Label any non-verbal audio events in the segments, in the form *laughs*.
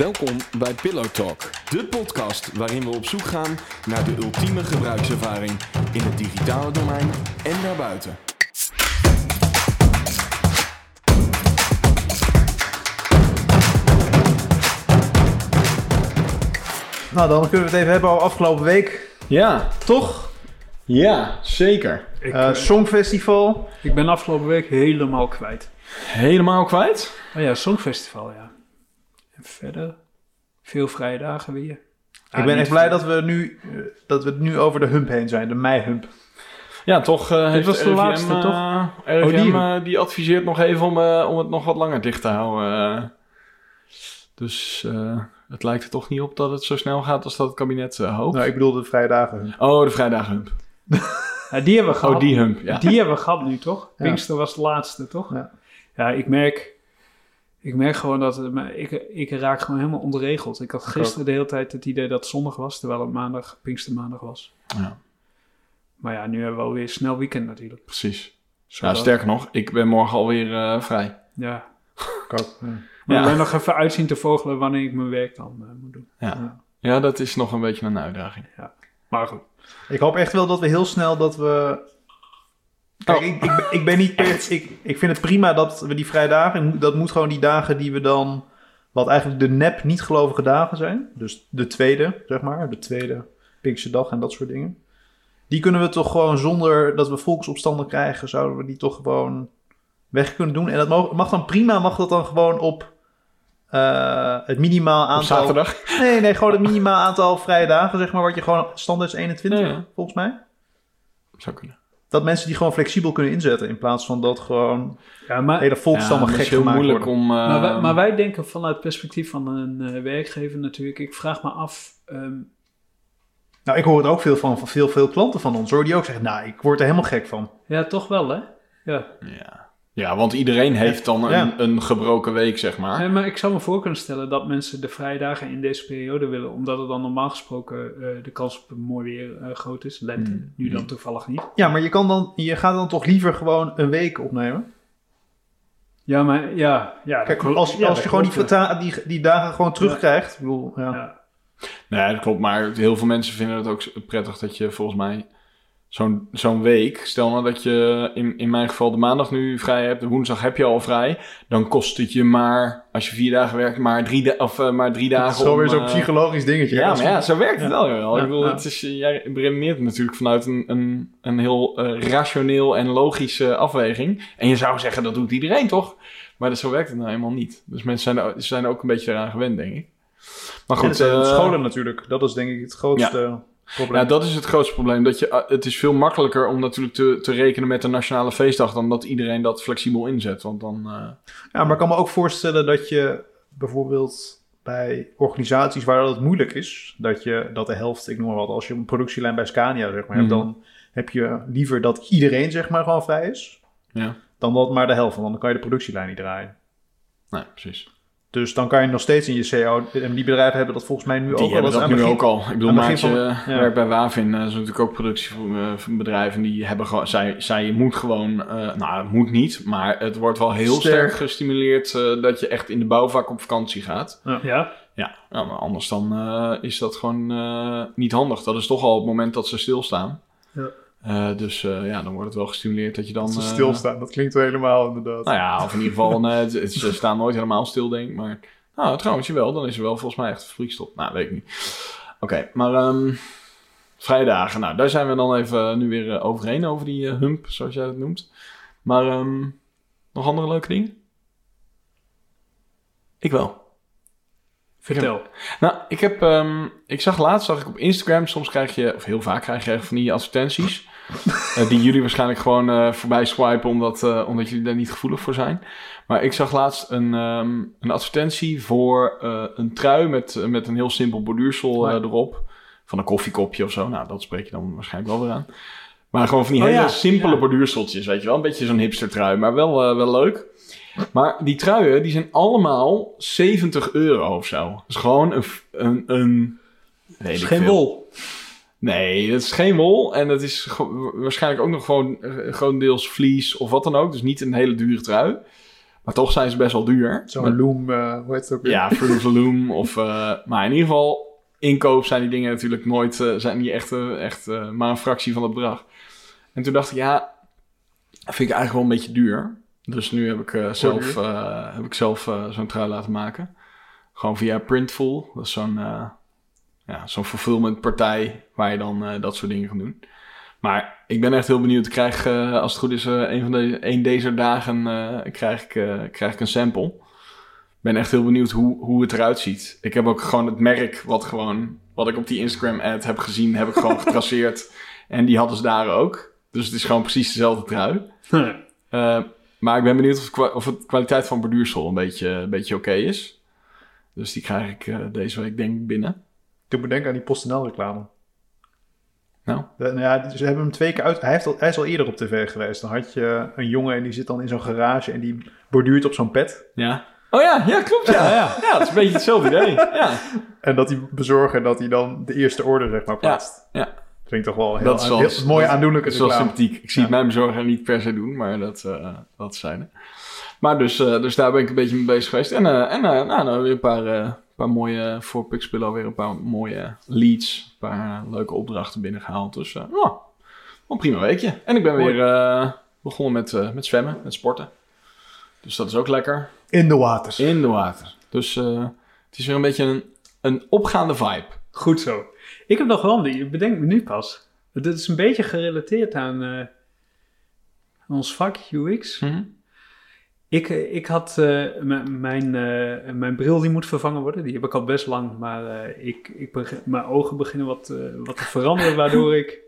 Welkom bij Pillow Talk, de podcast waarin we op zoek gaan naar de ultieme gebruikservaring in het digitale domein en daarbuiten. Nou, dan kunnen we het even hebben over afgelopen week. Ja, Toch? ja, zeker. Ik, Eh eh, Songfestival. ik ben afgelopen week helemaal kwijt. Helemaal kwijt? Oh ja, Songfestival, ja. En verder, veel vrije dagen weer. ik ben echt blij dat we, nu, eh, dat we het nu over de hump heen zijn, de mei-hump. Ja, toch uh, heeft was de laatste, eh, toch? RIVM, Oh, die. die adviseert nog even om, eh, om het nog wat langer dicht te houden. eh. dus eh, het lijkt er toch niet op dat het zo snel gaat als dat het kabinet eh, hoopt. Nou, ik bedoel de vrije dagen hump. Oh, de vrijdaghump. *laughs* Ja, die hebben we gehad. Oh, die hump, ja. Die hebben we gehad nu, toch? Ja. Pinkster was de laatste, toch? Ja. Ja, ik merk... Ik merk gewoon dat... Ik, ik raak gewoon helemaal ontregeld. Ik had gisteren de hele tijd het idee dat het zondag was... terwijl het maandag, Pinkstermaandag was. Ja, Maar ja, nu hebben we alweer snel weekend natuurlijk. precies. Ja, sterker nog, ik ben morgen alweer eh, vrij. Ja. Ik ook, ja. Maar Ja. ik ben nog even uitzien te vogelen wanneer ik mijn werk dan eh, moet doen. Ja. Ja. ja, dat is nog een beetje een uitdaging. Maar goed. Ik hoop echt wel dat we heel snel dat we... Kijk, Oh. ik, ik, ben- ik ben niet per... Ik, ik vind het prima dat we die vrije dagen... Dat moet gewoon die dagen die we dan... Wat eigenlijk de nep niet gelovige dagen zijn. Dus de tweede, zeg maar. De tweede Pinksterdag en dat soort dingen. Die kunnen we toch gewoon zonder dat we volksopstanden krijgen... Zouden we die toch gewoon weg kunnen doen. En dat mag, mag dan prima, mag dat dan gewoon op... eh, het minimaal Op aantal... zaterdag? Nee, nee, gewoon het minimaal aantal vrije dagen, zeg maar, wat je gewoon standaard is 21, Ja, ja. volgens mij. Zou kunnen. Dat mensen die gewoon flexibel kunnen inzetten, in plaats van dat gewoon Ja, maar, hele volkstammen ja, gek het is heel gemaakt moeilijk worden. om... eh, maar, wij, maar wij denken vanuit het perspectief van een eh, werkgever natuurlijk. Ik vraag me af. ehm, Nou, ik hoor het ook veel van, van veel, veel klanten van ons, hoor, die ook zeggen, nou, ik word er helemaal gek van. ja, toch wel, hè? Ja. Ja. Ja, want iedereen heeft dan een, Ja. een gebroken week, zeg maar. Nee, maar ik zou me voor kunnen stellen dat mensen de vrije dagen in deze periode willen. Omdat het dan normaal gesproken eh, de kans op mooi weer eh, groot is. Lente. Mm. Nu dan toevallig niet. Ja, maar je, kan dan, je gaat dan toch liever gewoon een week opnemen? Ja, maar ja. ja Kijk, klopt. als, Ja, als je gewoon die, die, die dagen gewoon terugkrijgt, ik bedoel, ja. Ja. Nee, dat klopt. Maar heel veel mensen vinden het ook prettig dat je volgens mij zo'n zo'n week... Stel nou dat je in, in mijn geval de maandag nu vrij hebt, de woensdag heb je al vrij. Dan kost het je maar, als je vier dagen werkt, maar drie, of, eh, maar drie dagen Het is gewoon om, weer zo'n eh, psychologisch dingetje. Ja, maar ja, zo werkt het wel. Ja, ik bedoel, ja. het is, jij redeneert natuurlijk vanuit een, een, een heel eh, rationeel en logische afweging. En je zou zeggen, dat doet iedereen toch? Maar dat, zo werkt het nou helemaal niet. Dus mensen zijn, zijn ook een beetje eraan gewend, denk ik. Maar En goed, het, eh, scholen natuurlijk, dat is denk ik het grootste probleem. ja, dat is het grootste probleem. Dat je, eh, het is veel makkelijker om natuurlijk te, te rekenen met een nationale feestdag... dan dat iedereen dat flexibel inzet. Want dan... eh, Ja, maar ik kan me ook voorstellen dat je bijvoorbeeld bij organisaties waar dat moeilijk is, dat je dat de helft, ik noem maar wat, als je een productielijn bij Scania zeg maar hebt, Mhm. dan heb je liever dat iedereen zeg maar gewoon vrij is, ja, dan dat maar de helft, want dan kan je de productielijn niet draaien. nee, precies. Dus dan kan je nog steeds in je CO, en die bedrijven hebben dat volgens mij nu ook Die wel. hebben eens dat aan nu begin- ook al. Ik bedoel, Maartje van- ja. werkt bij Wavin. Dat is natuurlijk ook productiebedrijven. Die hebben gewoon... Zij, zij moet gewoon... eh, nou, het moet niet. Maar het wordt wel heel Sterk. sterk, gestimuleerd... eh, dat je echt in de bouwvak op vakantie gaat. Ja. Ja, nou, maar anders dan eh, is dat gewoon eh, niet handig. Dat is toch al het moment dat ze stilstaan. Ja. Eh, dus eh, ja, dan wordt het wel gestimuleerd dat je dan... Dat ze eh, stilstaan, dat klinkt wel helemaal inderdaad. nou ja, of in ieder geval, *laughs* het- het- ze staan nooit helemaal stil, denk ik. Maar nou, trouwens, wel, dan is er wel volgens mij echt fabriekstop. Nou, weet ik niet. Oké, maar ehm vrijdagen, nou, daar zijn we dan even nu weer overheen, over die hump, zoals jij het noemt. Maar ehm, nog andere leuke dingen? Ik wel. Vertel. Nou, ik heb, ehm, ik zag laatst, zag ik op Instagram, soms krijg je, of heel vaak krijg je van die advertenties. *laughs* eh, die jullie waarschijnlijk gewoon eh, voorbij swipen, omdat, eh, omdat jullie daar niet gevoelig voor zijn. Maar ik zag laatst een, ehm, een advertentie voor een trui met, met een heel simpel borduursel Ja. erop. Van een koffiekopje of zo. Nou, dat spreek je dan waarschijnlijk wel weer aan. Maar gewoon van die Oh hele ja, simpele borduurseltjes, weet je wel. Een beetje zo'n hipster trui, maar wel, wel leuk. Maar die truien, die zijn allemaal 70 euro of zo. Dat is gewoon een... een, een weet geen wol. Nee, het is geen wol. En het is waarschijnlijk ook nog gewoon eh, grotendeels vlies of wat dan ook. Dus niet een hele dure trui. Maar toch zijn ze best wel duur. Zo'n loom, eh, hoe heet het ook weer? Ja, Fruit of Loom. Of, eh, maar in ieder geval, inkoop zijn die dingen natuurlijk nooit, zijn niet echt, echt maar een fractie van het bedrag. En toen dacht ik, ja, dat vind ik eigenlijk wel een beetje duur. Dus nu heb ik zelf, heb ik zelf zo'n trui laten maken. Gewoon via Printful. Dat is zo'n ja, zo'n fulfillment partij waar je dan eh, dat soort dingen kan doen. Maar ik ben echt heel benieuwd. Ik krijg, eh, als het goed is, eh, een van de, een deze dagen krijg, ik, krijg ik een sample. Ik ben echt heel benieuwd hoe, hoe het eruit ziet. Ik heb ook gewoon het merk wat gewoon, wat ik op die Instagram ad heb gezien, heb ik gewoon *laughs* getraceerd. En die hadden ze daar ook. Dus het is gewoon precies dezelfde trui. *laughs* Maar ik ben benieuwd of, het of het kwaliteit van borduursel een beetje, een beetje oké is. Dus die krijg ik deze week denk ik binnen. Ik moet denken aan die PostNL reclame. Nou, nou ja, ze hebben hem twee keer uit. Hij, heeft al, hij is al eerder op tv geweest. Dan had je een jongen en die zit dan in zo'n garage en die borduurt op zo'n pet. ja. Oh ja, ja, klopt ja. *laughs* ja. Ja, het is een beetje hetzelfde idee. Ja, En dat die bezorger dat hij dan de eerste order zeg maar plaatst. ja. Ik toch wel heel, Dat is wel- heel mooie dat- aandoenlijke Dat is wel sympathiek. Ik zie het mijn bezorger niet per se doen, maar dat, eh dat zijn Maar dus, eh, dus daar ben ik een beetje mee bezig geweest. En, eh, en nou, dan weer een paar, paar mooie, voor Pixpillow weer een paar mooie leads. Een paar eh, leuke opdrachten binnengehaald. Dus eh ja, wel een prima weekje. En ik ben Mooi. weer eh, begonnen met, eh, met zwemmen, met sporten. Dus dat is ook lekker. In de waters. In de water. Dus eh, het is weer een beetje een, een opgaande vibe. Goed zo. Ik heb nog wel een ding, bedenk me nu pas. Dit is een beetje gerelateerd aan, eh, aan ons vak UX. Eh, ik had eh, mijn, eh, mijn bril die moet vervangen worden. Die heb ik al best lang. Maar eh, ik, ik begin, mijn ogen beginnen wat, eh, wat te veranderen. Waardoor ik,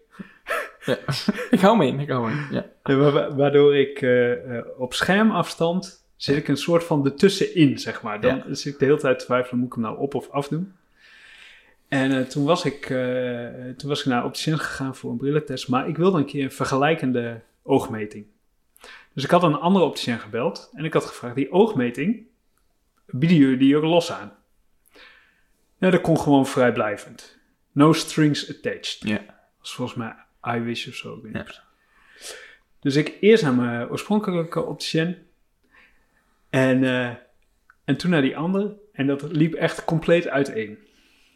*laughs* Ik hou me in, ik hou me in. Ja. eh, wa- wa- waardoor ik eh, eh, op schermafstand zit ik een soort van ertussenin, zeg maar. Dan Ja. zit ik de hele tijd te twijfelen, moet ik hem nou op of af doen? En eh, toen, was ik, eh, toen was ik naar opticien gegaan voor een brillentest. Maar ik wilde een keer een vergelijkende oogmeting. Dus ik had een andere opticien gebeld. En ik had gevraagd, die oogmeting, bieden jullie die ook los aan? Ja, dat kon gewoon vrijblijvend. No strings attached. Ja. Dat volgens mij iWish of zo. precies. Dus ik eerst naar mijn oorspronkelijke opticien. En, eh, en toen naar die andere. En dat liep echt compleet uiteen.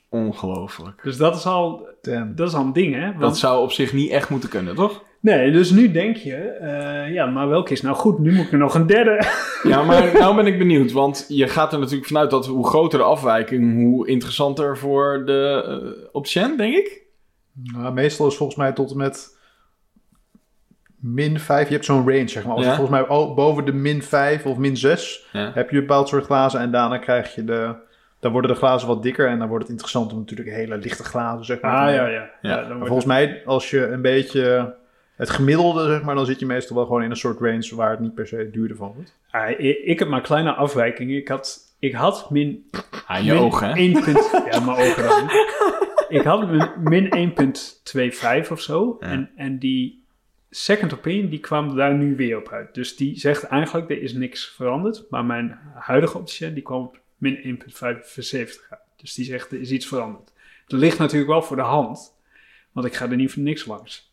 Ongelooflijk. Dus dat is al, Damn. dat is al een ding, hè? Want, Dat zou op zich niet echt moeten kunnen, toch? Nee, dus nu denk je, eh, ja, maar welke is nou goed? Nu moet ik er nog een derde. *laughs* Ja, maar nou ben ik benieuwd. Want je gaat er natuurlijk vanuit dat hoe groter de afwijking, hoe interessanter voor de uh, denk ik. Nou, meestal is volgens mij tot en met min 5. Je hebt zo'n range, zeg maar. Als Ja. je volgens mij boven de min 5 of min 6 Ja. heb je een bepaald soort glazen. En daarna krijg je de... Dan worden de glazen wat dikker en dan wordt het interessant om natuurlijk hele lichte glazen, zeg maar. Ah, ja, ja. Ja, dan Maar wordt volgens mij, als je een beetje het gemiddelde, zeg maar, dan zit je meestal wel gewoon in een soort range waar het niet per se duurder van wordt. Ah, ik, ik heb maar kleine afwijkingen. Ik had, ik had min... Ah, je min ogen, hè? 1 punt, *laughs* ja, mijn ogen dan. ik had min, min 1.25 of zo. Ja. En, en die second opinion, die kwam daar nu weer op uit. Dus die zegt eigenlijk, er is niks veranderd. Maar mijn huidige opticien, die kwam op min 1.75 uit. Dus die zegt, er is iets veranderd. Dat ligt natuurlijk wel voor de hand. Want ik ga er niet voor niks langs.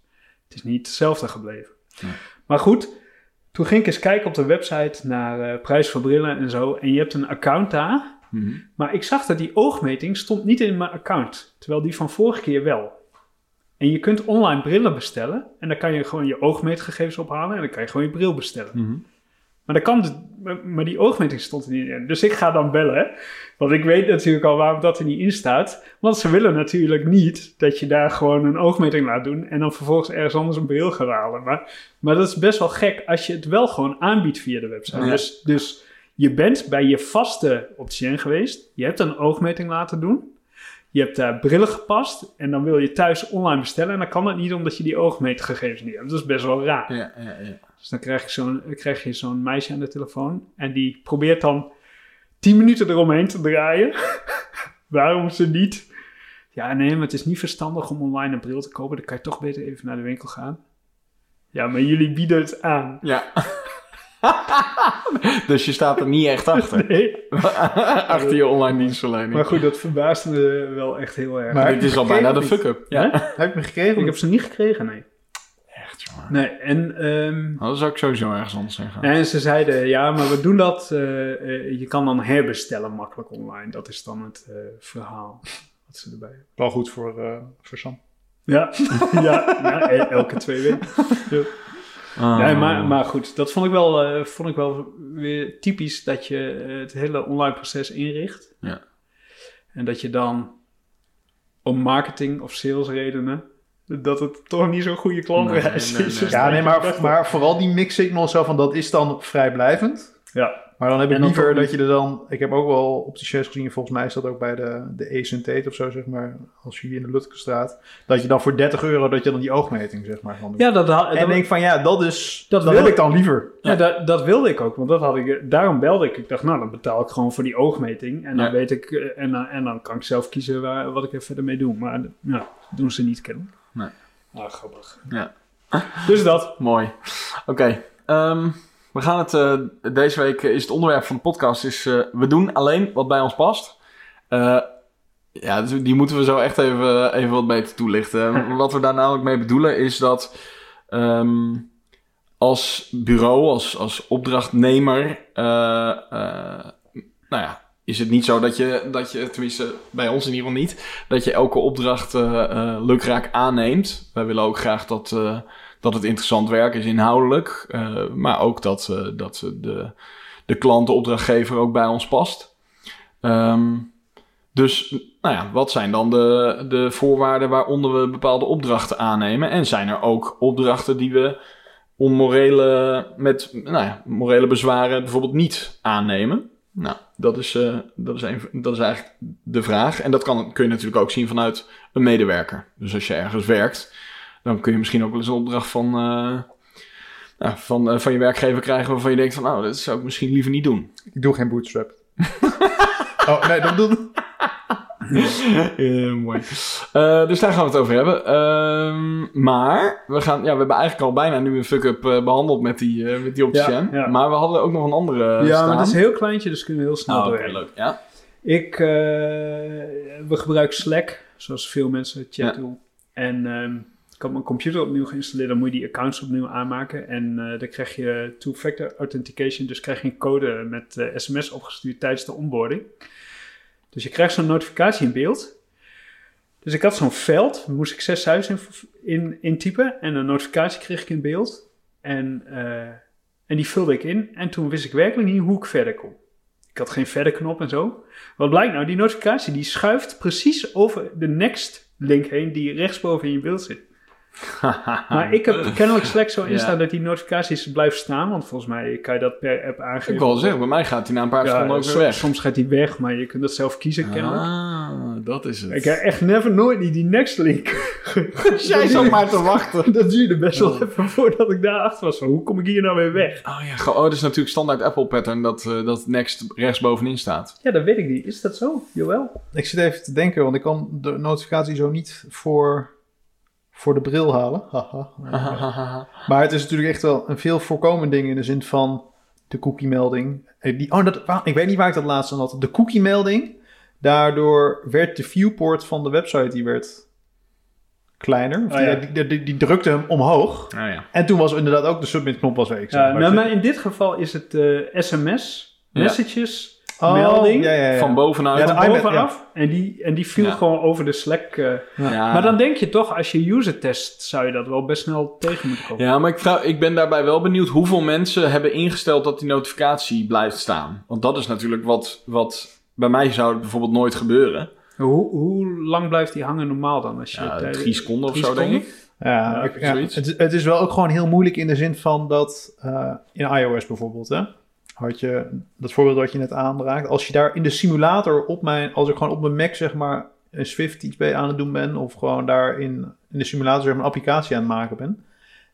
Het is niet hetzelfde gebleven. Ja. Maar goed, toen ging ik eens kijken op de website naar eh, prijs voor brillen en zo. En je hebt een account daar. Mhm. Maar ik zag dat die oogmeting stond niet in mijn account. Terwijl die van vorige keer wel. En je kunt online brillen bestellen. En dan kan je gewoon je oogmeetgegevens ophalen. En dan kan je gewoon je bril bestellen. Mhm. Maar, dat kan dus, maar- maar die oogmeting stond er niet in. Dus ik ga dan bellen. Want ik weet natuurlijk al waarom dat er niet in staat. Want ze willen natuurlijk niet dat je daar gewoon een oogmeting laat doen. En dan vervolgens ergens anders een bril gaat halen. Maar, maar dat is best wel gek als je het wel gewoon aanbiedt via de website. Ja. Dus, dus je bent bij je vaste opticien geweest. Je hebt een oogmeting laten doen. Je hebt daar brillen gepast. En dan wil je thuis online bestellen. En dan kan dat niet omdat je die oogmeetgegevens niet hebt. Dat is best wel raar. Ja, ja, ja. Dus dan krijg je zo'n krijg je zo'n meisje aan de telefoon. En die probeert dan 10 minuten eromheen te draaien. *laughs* Waarom ze niet. Ja, nee, maar het is niet verstandig om online een bril te kopen. Dan kan je toch beter even naar de winkel gaan. Ja, maar jullie bieden het aan. *laughs* Ja. dus je staat er niet echt achter. *laughs* Nee. achter je online dienstverlening. Maar goed, dat verbaasde me wel echt heel erg. Maar- Dit is al bijna de fuck-up. Ja. Heb je me gekregen? ik heb ze niet gekregen, nee. Nee, en, ehm, Dat zou ik sowieso ergens anders zeggen. en ze zeiden, ja, maar we doen dat, eh, eh, je kan dan herbestellen makkelijk online. Dat is dan het eh, verhaal wat ze erbij hebben. Wel goed voor, eh voor Sam. Ja, *laughs* ja, ja e- elke twee weken. Ah. Nee, maar, maar goed, dat vond ik, wel, eh, vond ik wel weer typisch dat je het hele online proces inricht. Ja. En dat je dan om marketing of sales redenen, dat het toch niet zo'n goede klantreis Nee, nee, is. nee. Ja, nee, maar, maar vooral die mix signal zo van dat is dan vrijblijvend. Ja, Maar dan heb ik liever dat je er dan... Ik heb ook wel opticiens gezien, volgens mij is dat ook bij de, de Ace of zo, zeg maar. Als je hier in de Lutkestraat. Dat je dan voor 30 euro, dat je dan die oogmeting, zeg maar, van doet. ja dat, en dat, denk van, ja, dat is... Dat Dat, wil ik. dan liever. ja, dat, dat wilde ik ook, want dat had ik, daarom belde ik. Ik dacht, nou, dan betaal ik gewoon voor die oogmeting. En dan Ja. weet ik, eh, en, dan- en dan kan ik zelf kiezen waar, wat ik er verder mee doe. Maar ja, dat doen ze niet kennelijk. Nee. Ah, grappig. Ja. Dus dat. Mooi. Oké. ehm, we gaan het... eh, deze week is het onderwerp van de podcast is... eh, we doen alleen wat bij ons past. Eh, ja, dus die moeten we zo echt even, even wat beter toelichten. *laughs* wat we daar namelijk mee bedoelen is dat... ehm, als bureau, als, als opdrachtnemer... nou ja, is het niet zo dat je, dat je, tenminste bij ons in ieder geval niet, dat je elke opdracht eh, lukraak aanneemt. Wij willen ook graag dat, eh, dat het interessant werk is inhoudelijk, maar ook dat, dat de, de klant, de opdrachtgever ook bij ons past. Ehm, dus, nou ja, wat zijn dan de, de voorwaarden waaronder we bepaalde opdrachten aannemen? En zijn er ook opdrachten die we om morele, met nou ja, morele bezwaren bijvoorbeeld niet aannemen? Nou, dat is, eh, dat, is een, dat is eigenlijk de vraag. En dat kan, kun je natuurlijk ook zien vanuit een medewerker. Dus als je ergens werkt, dan kun je misschien ook wel eens een opdracht van, eh, nou, van, eh, van je werkgever krijgen waarvan je denkt van, nou, dat zou ik misschien liever niet doen. Ik doe geen bootstrap. *laughs* oh, nee, dat doe *laughs* Eh, mooi. Eh, dus daar gaan we het over hebben. Ehm, maar we, gaan, ja, we hebben eigenlijk al bijna nu een fuck-up eh, behandeld met die, eh met die opticien. Ja, ja. Maar we hadden ook nog een andere ja, staan. maar het is heel kleintje, dus kunnen we heel snel Oh, oké, doorheen. leuk. Ja. Ik, we gebruiken Slack, zoals veel mensen chat Ja. doen. En ehm, ik had mijn computer opnieuw geïnstalleerd, dan moet je die accounts opnieuw aanmaken. En dan krijg je two-factor authentication, dus krijg je een code met sms opgestuurd tijdens de onboarding. Dus je krijgt zo'n notificatie in beeld. Dus ik had zo'n veld, moest ik zes cijfers in, in, intypen en een notificatie kreeg ik in beeld. En, eh, en die vulde ik in en toen wist ik werkelijk niet hoe ik verder kon. Ik had geen verder knop en zo. Wat blijkt nou? Die notificatie die schuift precies over de next link heen die rechtsboven in je beeld zit. *laughs* Maar ik heb *laughs* kennelijk Slack zo Ja. instaan dat die notificaties blijven staan. Want volgens mij kan je dat per app aangeven. Ik wil zeggen, bij mij gaat hij na een paar Ja, seconden ook weer weg. Soms gaat die weg, maar je kunt dat zelf kiezen kennelijk. Ah, dat is het. Ik heb echt never nooit niet die next link. *laughs* Jij zat maar te wachten. Dat duurde best wel even voordat ik daarachter was. Van, hoe kom ik hier nou weer weg? Oh ja, oh, dat is natuurlijk standaard Apple pattern dat, eh, dat next rechts bovenin staat. Ja, dat weet ik niet. Is dat zo? Jawel. Ik zit even te denken, want ik kan de notificatie zo niet voor, voor de bril halen. *laughs* Maar het is natuurlijk echt wel een veel voorkomend ding in de zin van de cookie-melding. Eh, Die, oh, dat, ik weet niet waar ik dat laatst aan had. De cookie-melding, daardoor werd de viewport van de website die werd kleiner. Of Oh, die, ja. Die, die, die drukte hem omhoog. Oh ja. En toen was inderdaad ook de submit-knop was zeg Ja, maar. nou, maar in dit geval is het eh, sms, messages, melding ja, ja, ja. Van bovenuit. Ja, van bovenaf. En, die, en die viel Ja. gewoon over de Slack. eh. Ja. Maar dan denk je toch, als je user test, zou je dat wel best snel tegen moeten komen. Ja, maar ik, vraag, ik ben daarbij wel benieuwd hoeveel mensen hebben ingesteld dat die notificatie blijft staan. Want dat is natuurlijk wat, wat bij mij zou het bijvoorbeeld nooit gebeuren. Hoe, hoe lang blijft die hangen normaal dan? Als je Ja, tijdens- drie seconden of drie zo, denk ik. Ja, Ja, ik- ja, zoiets. het, het is wel ook gewoon heel moeilijk in de zin van dat eh, in iOS bijvoorbeeld, hè, had je dat voorbeeld wat je net aanraakt. Als je daar in de simulator op mijn, als ik gewoon op mijn Mac zeg maar een Swift iets bij aan het doen ben, of gewoon daar in, in de simulator zeg maar een applicatie aan het maken ben,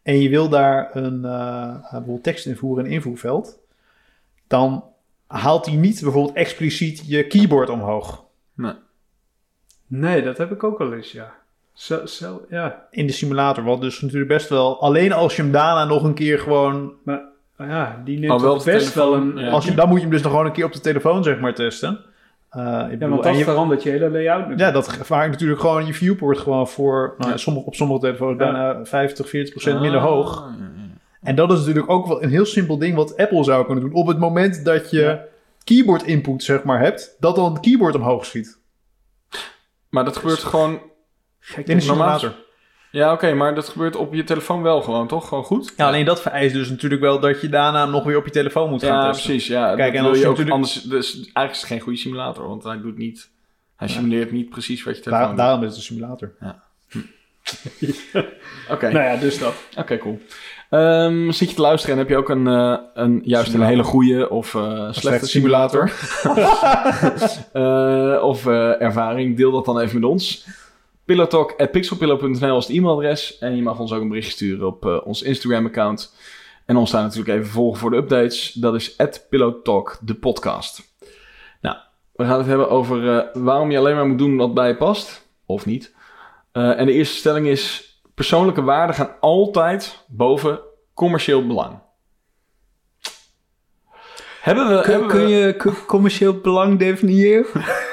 en je wil daar een eh, bijvoorbeeld tekst invoeren in een invoerveld, dan haalt hij niet bijvoorbeeld expliciet je keyboard omhoog. Nee. Nee, dat heb ik ook wel eens, ja. Zo, zo, ja. In de simulator, wat dus natuurlijk best wel, alleen als je hem daarna nog een keer gewoon Maar ja, die neemt Oh, wel best wel telefoon, een... ja. Als je, dan moet je hem dus nog gewoon een keer op de telefoon zeg maar testen. Eh, ik Ja, bedoel, want dat je- verandert je hele layout ja, dat vaak natuurlijk gewoon je viewport gewoon voor nou, Ja. sommige, op sommige telefoons Ja. bijna 50, 40 procent minder Ah, hoog. ja, ja. En dat is natuurlijk ook wel een heel simpel ding wat Apple zou kunnen doen. Op het moment dat je Ja. keyboard input zeg maar hebt, dat dan het keyboard omhoog schiet. Maar dat gebeurt gewoon... Gek In de simulator. Ja, oké, maar dat gebeurt op je telefoon wel gewoon, toch? Gewoon goed? Ja, alleen dat vereist dus natuurlijk wel dat je daarna nog weer op je telefoon moet gaan Ja, testen. precies. Ja, Kijk, en als je je ook natuurlijk- anders... Dus eigenlijk is het geen goede simulator, want hij doet niet... Hij simuleert niet precies wat je telefoon Daar, doet. daarom is het een simulator. *laughs* Oké, Nou ja, dus dat. oké, cool. Ehm, zit je te luisteren en heb je ook een, eh, een juist een hele goede of eh, slechte, slechte simulator, *laughs* Eh, of ervaring, deel dat dan even met ons. Pillowtalk.pixelpillow.nl is het e-mailadres en je mag ons ook een berichtje sturen op eh, ons Instagram-account. En ons daar natuurlijk even volgen voor de updates. Dat is @pillowtalk de podcast. Nou, we gaan het hebben over eh, waarom je alleen maar moet doen wat bij je past, of niet. Eh, en de eerste stelling is: persoonlijke waarden gaan altijd boven commercieel belang. Hebben we, Kun, hebben kun we je co- commercieel belang definiëren? *laughs*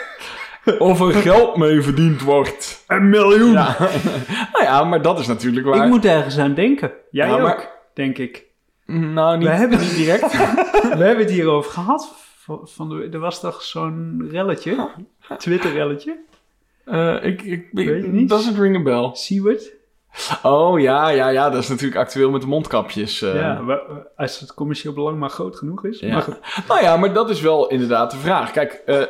*laughs* of er geld mee verdiend wordt? Een miljoen! Ja. *laughs* nou ja, maar dat is natuurlijk waar. Ik moet ergens aan denken. Jij Ja, ook, maar- denk ik. Nou, niet, We hebben- niet direct. *laughs* We hebben het hierover gehad. Van de, er was toch zo'n relletje? Twitter-relletje? Eh, ik, ik, Weet je niet? Doesn't ring a bell. Seward? Oh ja, ja, ja, dat is natuurlijk actueel met de mondkapjes. eh. ja, als het commercieel belang maar groot genoeg is. Ja. Maar goed. Nou ja, maar dat is wel inderdaad de vraag. Kijk, eh,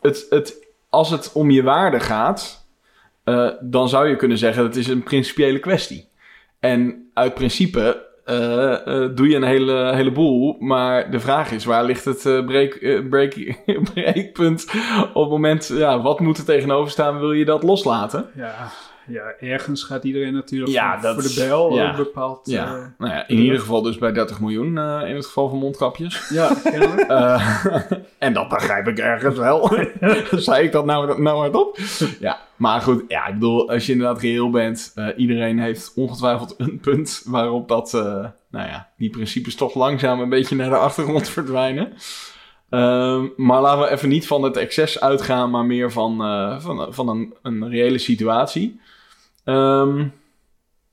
het, het, als het om je waarde gaat, eh, dan zou je kunnen zeggen dat het is een principiële kwestie. En uit principe eh, eh, doe je een hele, heleboel, maar de vraag is, waar ligt het breek, breek, *laughs* breekpunt op het moment, ja, wat moet er tegenover staan, wil je dat loslaten? Ja, ja, ergens gaat iedereen natuurlijk Ja, voor, dat- voor de bel ja. een bepaald... Ja, eh, nou ja, in ieder geval dus bij 30 miljoen eh, in het geval van mondkapjes. *laughs* ja. Eh, *laughs* en dat begrijp ik ergens wel. *laughs* Zei ik dat nou, nou hardop? Ja, maar goed. Ja, ik bedoel, als je inderdaad reëel bent... eh, iedereen heeft ongetwijfeld een punt waarop dat... eh, nou ja, die principes toch langzaam een beetje naar de achtergrond verdwijnen. Ehm, maar laten we even niet van het excess uitgaan... maar meer van, eh, van, van een, een reële situatie. Ehm,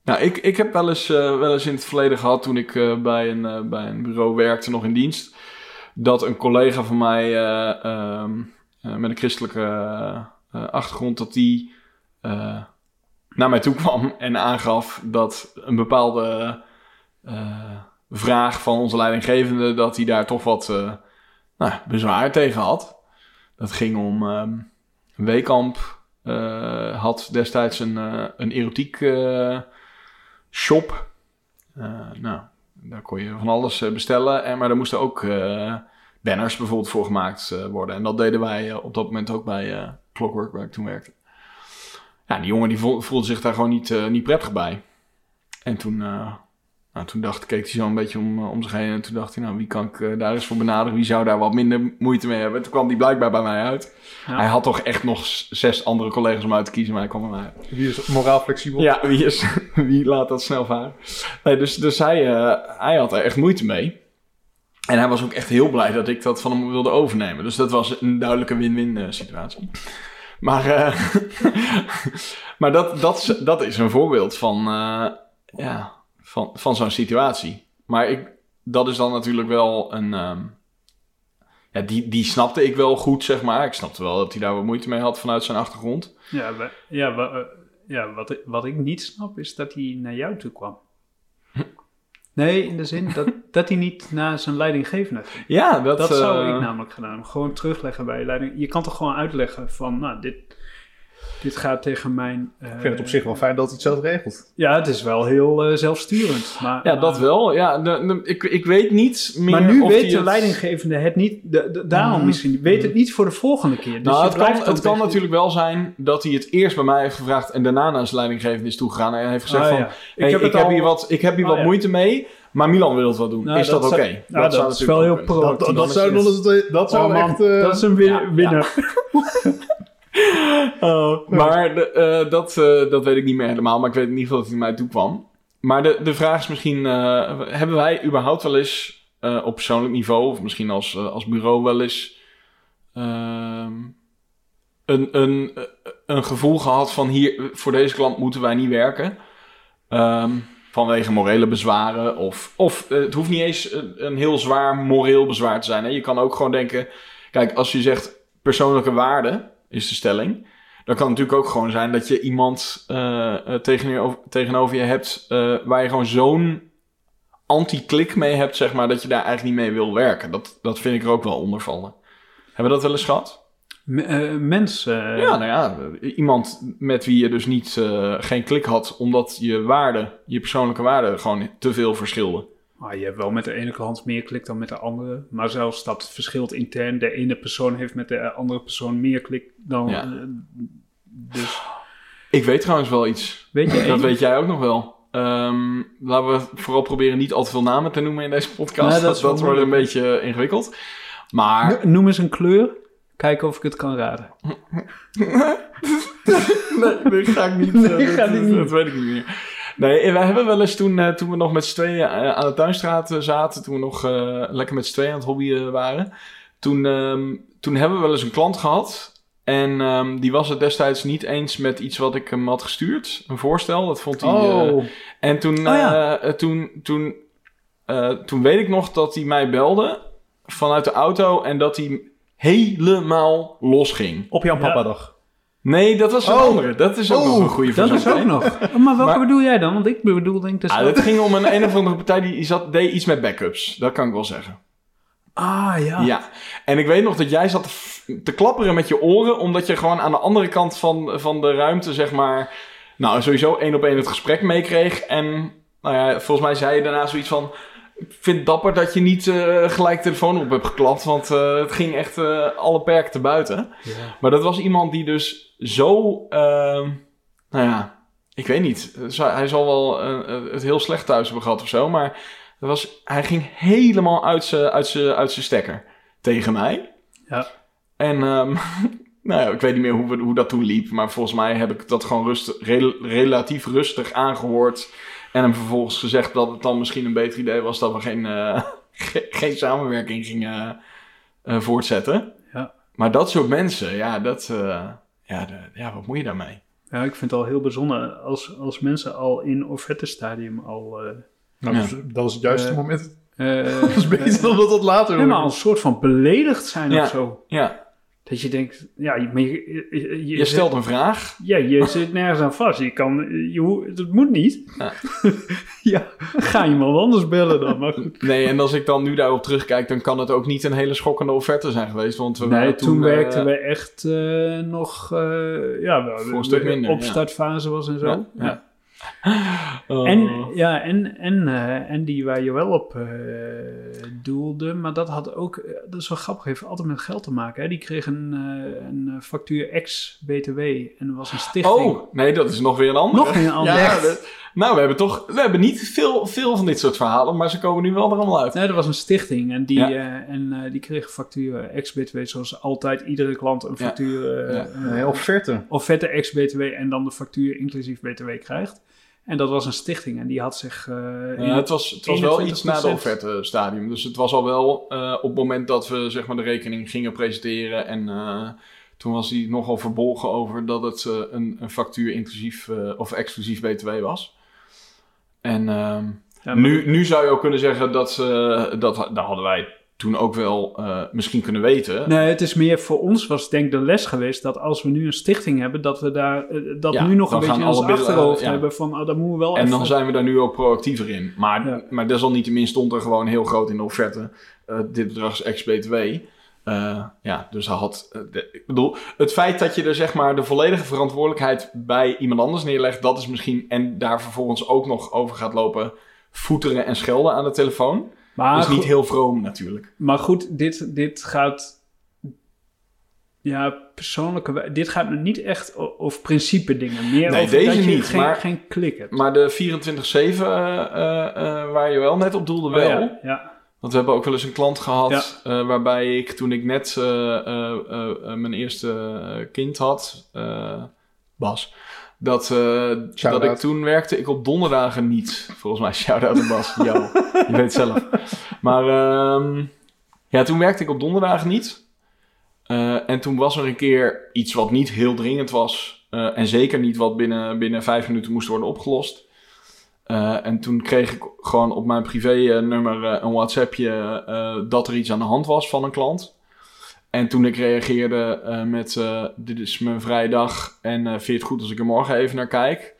nou, ik, ik heb wel eens, eh, wel eens in het verleden gehad... toen ik eh, bij, een, eh, bij een bureau werkte, nog in dienst dat een collega van mij eh, ehm, eh, met een christelijke achtergrond, dat die naar mij toe kwam en aangaf dat een bepaalde vraag van onze leidinggevende, dat hij daar toch wat nou, bezwaar tegen had. Dat ging om ehm Weekamp eh, had destijds een, eh, een erotiek eh, shop. Eh, nou, daar kon je van alles eh, bestellen. En, maar er moesten ook eh, banners bijvoorbeeld voor gemaakt eh, worden. En dat deden wij eh, op dat moment ook bij eh, Clockwork, waar ik toen werkte. Ja, die jongen die vo- voelde zich daar gewoon niet, eh, niet prettig bij. En toen, eh, nou, toen dacht, keek hij zo een beetje om, eh, om zich heen. En toen dacht hij, nou, wie kan ik eh, daar eens voor benaderen? Wie zou daar wat minder moeite mee hebben? Toen kwam die blijkbaar bij mij uit. Ja. Hij had toch echt nog zes andere collega's om uit te kiezen, maar hij kwam bij mij uit. Wie is moraal flexibel? Ja, wie, is, *laughs* wie laat dat snel varen? Nee, dus dus hij, eh, hij had er echt moeite mee. En hij was ook echt heel blij dat ik dat van hem wilde overnemen. Dus dat was een duidelijke win-win eh, situatie. Maar, eh, *laughs* maar dat, dat, is- dat is een voorbeeld van, eh, ja, van, van zo'n situatie. Maar ik, dat is dan natuurlijk wel een... ehm, ja, die, die snapte ik wel goed, zeg maar. Ik snapte wel dat hij daar wat moeite mee had vanuit zijn achtergrond. Ja, we- ja, eh, ja wat, ik- wat ik niet snap is dat hij naar jou toe kwam. Nee, in de zin dat, *laughs* dat hij niet naar zijn leidinggevende ging. Ja, dat, Dat zou eh, ik namelijk gedaan. Gewoon terugleggen bij je leiding. Je kan toch gewoon uitleggen van, nou, dit, dit gaat tegen mijn... eh, Ik vind het op zich wel fijn dat hij het zelf regelt. Ja, het is wel heel eh, zelfsturend. Maar, Ja, dat maar- wel. Ja, de- de- ik, ik weet niet meer Maar nu of weet de het- leidinggevende het niet, de, de- daarom Mm. misschien, weet het niet voor de volgende keer. Dus Nou, het kan, het kan natuurlijk wel zijn dat hij het eerst bij mij heeft gevraagd en daarna naar zijn leidinggevende is toegegaan en heeft gezegd Ah, van, ja. hey, ik, heb, het al- hier wat, ik heb hier Oh, wat ja. moeite mee, maar Milan wil het wel doen. Nou, is dat, dat oké? zou- ja, dat is natuurlijk wel heel pro. Dat, dat, dat zou, het- dat zou Oh, man, echt... eh, dat is een win- ja, ja. winnaar. *laughs* *laughs* Oh, maar eh, dat, eh, dat weet ik niet meer helemaal, maar ik weet in ieder geval dat hij mij toe kwam. Maar de, de vraag is misschien, eh, hebben wij überhaupt wel eens op persoonlijk niveau, of misschien als, als bureau wel eens, ehm, een, een, een gevoel gehad van hier, voor deze klant moeten wij niet werken. Ehm, vanwege morele bezwaren. Of, of het hoeft niet eens een, heel zwaar moreel bezwaar te zijn. Hè? Je kan ook gewoon denken, kijk, als je zegt persoonlijke waarde is de stelling. Dan kan het natuurlijk ook gewoon zijn dat je iemand eh, tegenover, tegenover je hebt eh, waar je gewoon zo'n anti-klik mee hebt, zeg maar, dat je daar eigenlijk niet mee wil werken. Dat, dat vind ik er ook wel onder vallen. Hebben we dat wel eens gehad? M- mensen. ja, nou ja, iemand met wie je dus niet, geen klik had, omdat je waarde, je persoonlijke waarde, gewoon te veel verschilden. Ah, je hebt wel met de ene klant meer klik dan met de andere. Maar zelfs dat verschilt intern. De ene persoon heeft met de andere persoon meer klik dan. Ja. eh, dus Ik weet trouwens wel iets. weet je, Dat weet jij ook nog wel. Ehm, laten we vooral proberen niet al te veel namen te noemen in deze podcast. Nee, dat wordt een beetje ingewikkeld. Maar No- Noem eens een kleur. Kijken of ik het kan raden. *laughs* nee, dat ga ik niet. Nee, eh, dat, niet. dat weet ik niet meer. Nee, wij hebben wel eens toen, eh, toen we nog met z'n tweeën eh, aan de tuinstraat eh, zaten, toen we nog eh, lekker met z'n tweeën aan het hobbyen waren, toen, ehm, toen hebben we wel eens een klant gehad. En ehm, die was het destijds niet eens met iets wat ik hem had gestuurd. Een voorstel, dat vond hij... eh, Oh, en toen, ja. eh, toen, toen, eh, toen weet ik nog dat hij mij belde vanuit de auto en dat hij helemaal losging. op jouw Ja. papa-dag. Nee, dat was een Oh. andere. Dat is ook Oh, nog een goede Dat is ook nog. *laughs* Oh, maar welke Maar- bedoel jij dan? Want ik bedoel denk ik Ah, dus het ging om een *laughs* een of andere partij die zat, deed iets met backups. Dat kan ik wel zeggen. Ah, ja. Ja. En ik weet nog dat jij zat te klapperen met je oren, omdat je gewoon aan de andere kant van, van de ruimte, zeg maar, nou, sowieso één op één het gesprek meekreeg. En, nou ja, volgens mij zei je daarna zoiets van, ik vind het dapper dat je niet eh, gelijk telefoon op hebt geklapt, want eh, het ging echt eh, alle perken te buiten. Ja. Maar dat was iemand die dus zo, ehm, nou ja, ik weet niet. Hij zal wel het heel slecht thuis hebben gehad of zo, maar dat was, hij ging helemaal uit zijn uit uit stekker tegen mij. Ja. En ehm, *laughs* nou ja, ik weet niet meer hoe, hoe dat toen liep, maar volgens mij heb ik dat gewoon rustig, rel- relatief rustig aangehoord. En hem vervolgens gezegd dat het dan misschien een beter idee was dat we geen, eh, *laughs* ge- geen samenwerking gingen eh, voortzetten. Ja. Maar dat soort mensen, ja, dat, eh, ja, de- ja, wat moet je daarmee? Ja, ik vind het al heel bijzonder als, als mensen al in offerte-stadium al... eh Nou, Ja. dat is het juiste moment. eh, *laughs* Dat is beter dan dat dat later Nee, maar wordt. al een soort van beledigd zijn Ja. of zo. Ja, Dat je denkt, ja, je- maar je, je, je, je stelt een vraag. Ja, je *laughs* zit nergens aan vast. Je kan, je, hoe- dat moet niet. Ja. *laughs* Ja, ga iemand anders bellen dan. Maar goed. Nee, en als ik dan nu daarop terugkijk, dan kan het ook niet een hele schokkende offerte zijn geweest. Want we Nee, waren toen, eh, werkten we echt eh, nog... eh, ja, wel, Voor een stuk minder, ja. Opstartfase was en zo. Ja, Ja. Oh. En, ja, en, en, eh, en die waar je wel op eh, doelde, maar dat had ook, eh, dat is wel grappig, heeft altijd met geld te maken. Hè? Die kreeg een, eh, een factuur ex-BTW en was een stichting. Oh, nee, dat is nog weer een andere. Nog een andere. Ja, Echt? dat- nou, we hebben toch, we hebben niet veel, veel van dit soort verhalen, maar ze komen nu wel er allemaal uit. Nee, er was een stichting en die, Ja. eh, en, eh, die kreeg factuur ex-BTW, zoals altijd iedere klant een Ja. factuur, eh Ja. eh, Nee, offerte. offerte ex-BTW en dan de factuur inclusief BTW krijgt. En dat was een stichting en die had zich... eh, Ja, het was, het was wel 21%. iets na de offerte stadium. Dus het was al wel eh, op het moment dat we zeg maar, de rekening gingen presenteren. En eh, toen was hij nogal verbolgen over dat het eh, een, een factuur inclusief eh, of exclusief BTW was. En ehm, Ja, nu, nu zou je ook kunnen zeggen dat, eh, dat, dat hadden wij toen ook wel eh, misschien kunnen weten. Nee, het is meer voor ons was denk ik de les geweest dat als we nu een stichting hebben, dat we daar eh, dat Ja, nu nog een beetje in ons middelen, achterhoofd ja. hebben van, oh, dat moeten we wel En even... dan zijn we daar nu ook proactiever in. Maar, Ja. maar desalniettemin stond er gewoon heel groot in de offerte. eh, dit bedrag is ex-BTW. Eh, ja, dus hij had... eh, de- ik bedoel, het feit dat je er zeg maar de volledige verantwoordelijkheid bij iemand anders neerlegt... dat is misschien... En daar vervolgens ook nog over gaat lopen voeteren en schelden aan de telefoon. maar, Dat is niet heel vroom natuurlijk. maar goed, dit, dit gaat... Ja, persoonlijke... Dit gaat me niet echt over principe dingen. Meer Nee, over deze dat je niet, geen, maar- geen klik hebt. Maar de 24-7 eh, waar je wel net op doelde Oh, wel... ja, ja. Want we hebben ook wel eens een klant gehad eh, waarbij ik toen ik net eh, eh, mijn eerste kind had, eh, Bas, dat, eh, dat ik toen werkte ik op donderdagen niet. Volgens mij *laughs* shout-out aan Bas, jou, je weet het zelf. Maar ehm, ja, toen werkte ik op donderdagen niet. Eh, en toen was er een keer iets wat niet heel dringend was. eh, en zeker niet wat binnen, binnen vijf minuten moest worden opgelost. Eh, en toen kreeg ik gewoon op mijn privé-nummer eh, een WhatsAppje eh, dat er iets aan de hand was van een klant. En toen ik reageerde eh, met: eh, Dit is mijn vrije dag en eh vind je het goed als ik er morgen even naar kijk?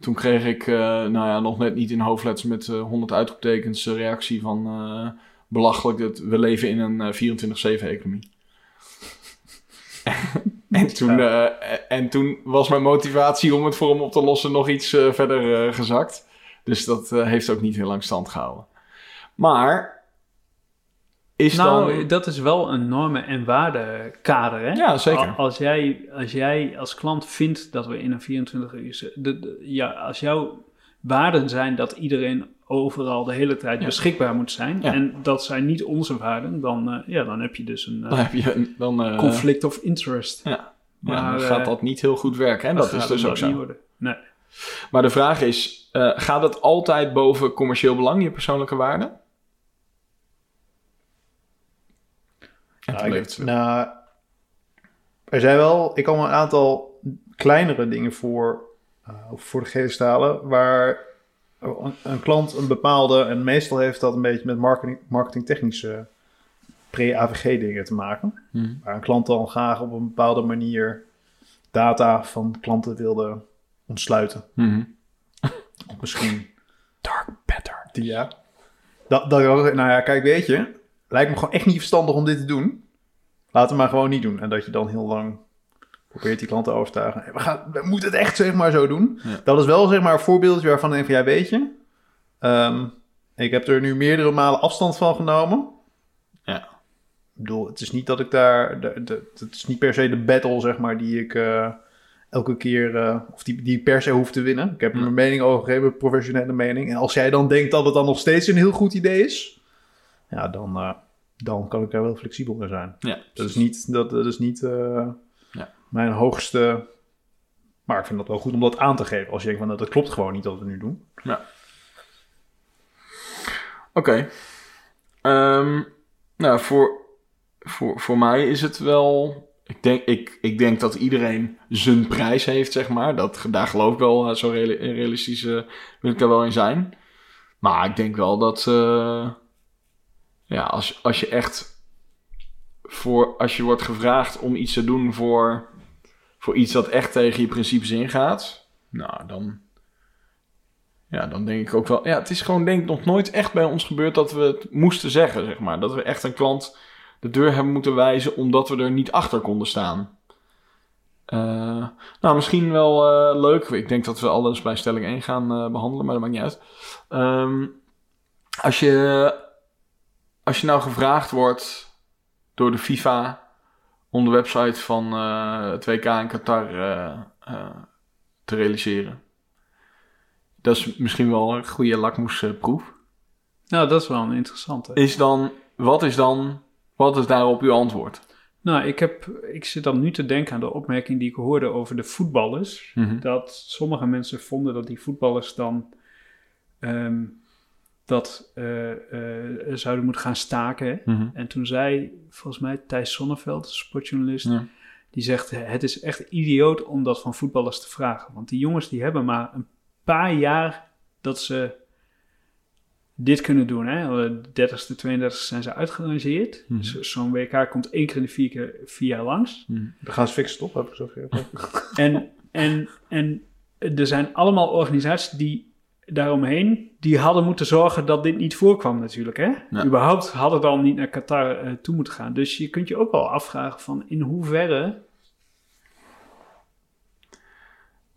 Toen kreeg ik, eh, nou ja, nog net niet in hoofdletters met eh 100 uitroeptekens eh, reactie van eh, belachelijk dat we leven in een eh 24-7 economie. *laughs* en, toen, eh, en toen was mijn motivatie om het voor hem op te lossen nog iets eh, verder eh, gezakt. Dus dat eh, heeft ook niet heel lang stand gehouden. Maar is nou, dan... dat is wel een normen- en waardekader, hè? Ja, zeker. Al- Als jij, als jij als klant vindt dat we in een 24 uur... De, de- ja, als jouw waarden zijn dat iedereen overal de hele tijd Ja. beschikbaar moet zijn... Ja. en dat zijn niet onze waarden, dan, eh, ja, dan heb je dus een eh, Dan heb je een- dan, conflict of interest. Ja, Maar, dan gaat dat niet heel goed werken. En dat, is dus ook zo. worden. Nee. Maar de vraag is, eh, gaat het altijd boven commercieel belang, je persoonlijke waarde? Nou, ik- nou, er zijn wel, ik kan wel een aantal kleinere dingen voor, eh, voor de geest stalen, waar een, een klant een bepaalde, en meestal heeft dat een beetje met marketing, marketingtechnische pre-AVG dingen te maken, Mhm. waar een klant dan graag op een bepaalde manier data van klanten wilde ontsluiten. Mhm. *laughs* Of misschien Dark pattern. die, ja. Dat, dat, nou ja, kijk, weet je, lijkt me gewoon echt niet verstandig om dit te doen. Laat het maar gewoon niet doen. En dat je dan heel lang probeert die klant te overtuigen. We, gaan, we moeten het echt zeg maar zo doen. Ja. Dat is wel zeg maar een voorbeeldje waarvan denk van, ja, weet je, ehm, ik heb er nu meerdere malen afstand van genomen. Ja. Ik bedoel, het is niet dat ik daar, het is niet per se de battle zeg maar die ik eh, elke keer, eh, of die, die per se hoef te winnen. Ik heb Ja. mijn mening over gegeven, een professionele mening. En als jij dan denkt dat het dan nog steeds een heel goed idee is, ja, dan, eh, dan kan ik daar wel flexibel in zijn. Ja, Dat is niet, dat, dat is niet eh, Ja. mijn hoogste. Maar ik vind dat wel goed om dat aan te geven. Als je denkt van nou, dat klopt gewoon niet wat we nu doen. Oké. Ehm, nou, voor, voor, voor mij is het wel... Ik denk, ik, ik denk dat iedereen zijn prijs heeft, zeg maar. Dat, daar geloof ik wel, eh, zo reali- realistisch eh, wil ik daar wel in zijn. Maar ik denk wel dat... eh, ja, als, als je echt... Voor, als je wordt gevraagd om iets te doen voor, voor iets dat echt tegen je principes ingaat... Nou, dan... Ja, dan denk ik ook wel. Ja, het is gewoon denk nog nooit echt bij ons gebeurd dat we het moesten zeggen, zeg maar. Dat we echt een klant de deur hebben moeten wijzen omdat we er niet achter konden staan. Eh, nou, misschien wel eh, leuk. Ik denk dat we alles bij stelling 1 gaan eh, behandelen, maar dat maakt niet uit. Ehm, als, je, als je nou gevraagd wordt door de FIFA om de website van het WK in Qatar te realiseren. Dat is misschien wel een goede lakmoesproef. Nou, dat is wel een interessante. Is dan, wat is dan, wat is daarop uw antwoord? Nou, ik, heb, ik zit dan nu te denken aan de opmerking die ik hoorde over de voetballers. Dat sommige mensen vonden dat die voetballers dan ehm, dat eh, eh, zouden moeten gaan staken. Mhm. En toen zei volgens mij Thijs Sonneveld, sportjournalist, Ja. die zegt: Het is echt idioot om dat van voetballers te vragen. Want die jongens die hebben maar een paar jaar dat ze dit kunnen doen. Hè? De 30ste, 32ste zijn ze uitgerangeerd. Mhm. Zo- Zo'n WK komt één keer in de vier, keer, vier jaar langs. Dan gaan ze fixen, toch? Heb ik zo. *laughs* En, en, en er zijn allemaal organisaties die daaromheen, die hadden moeten zorgen dat dit niet voorkwam natuurlijk. Hè? Ja. Überhaupt had het al niet naar Qatar eh, toe moeten gaan. Dus je kunt je ook wel afvragen van in hoeverre...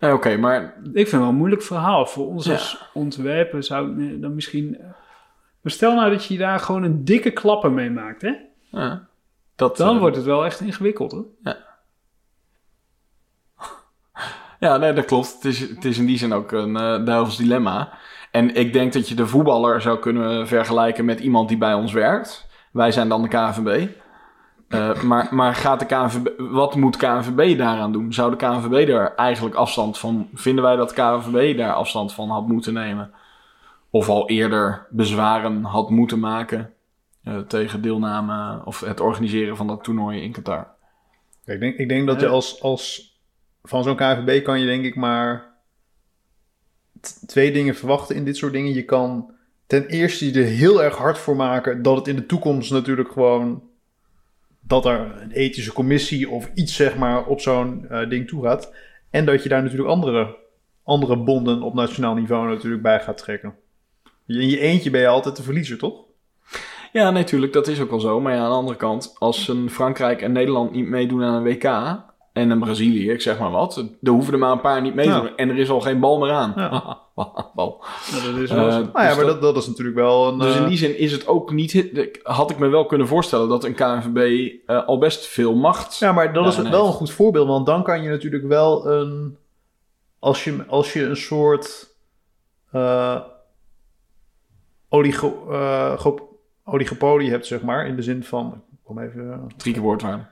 Nee, Oké, maar Ik vind het wel een moeilijk verhaal. Voor ons Ja. als ontwerper zou ik me dan misschien... eh, Maar stel nou dat je daar gewoon een dikke klapper mee maakt, hè? ja, dat, Dan eh, wordt het wel echt ingewikkeld, hoor. Ja, nee, dat klopt. Het is, het is in die zin ook een eh duivels dilemma. En ik denk dat je de voetballer zou kunnen vergelijken met iemand die bij ons werkt. Wij zijn dan de KNVB. Eh, maar, maar gaat de KNVB, wat moet KNVB daaraan doen? Zou de KNVB daar eigenlijk afstand van... Vinden wij dat KNVB daar afstand van had moeten nemen? Of al eerder bezwaren had moeten maken... eh, tegen deelname of het organiseren van dat toernooi in Qatar? Ik denk, ik denk dat je Ja. als, als van zo'n KNVB kan je denk ik maar twee dingen verwachten in dit soort dingen. Je kan ten eerste je er heel erg hard voor maken dat het in de toekomst natuurlijk gewoon dat er een ethische commissie of iets zeg maar op zo'n eh, ding toe gaat. En dat je daar natuurlijk andere, andere bonden op nationaal niveau natuurlijk bij gaat trekken. In je eentje ben je altijd de verliezer, toch? Ja, natuurlijk, dat is ook wel zo. Maar ja, aan de andere kant, als Frankrijk en Nederland niet meedoen aan een WK en een Brazilië, ik zeg maar wat, er hoeven er maar een paar niet mee te Ja. doen en er is al geen bal meer aan. Ja. *laughs* bal. Dat is Eh, wel zo. Nou ja, dus maar dat- is natuurlijk wel een... Dus in eh, die zin is het ook niet. Had ik me wel kunnen voorstellen dat een KNVB eh, al best veel macht. Ja, maar dat is wel een goed voorbeeld, want dan kan je natuurlijk wel een. Als je, als je een soort. oligo, go- oligopolie hebt, zeg maar, in de zin van. Ik kom even. Drie keer woordwaarde.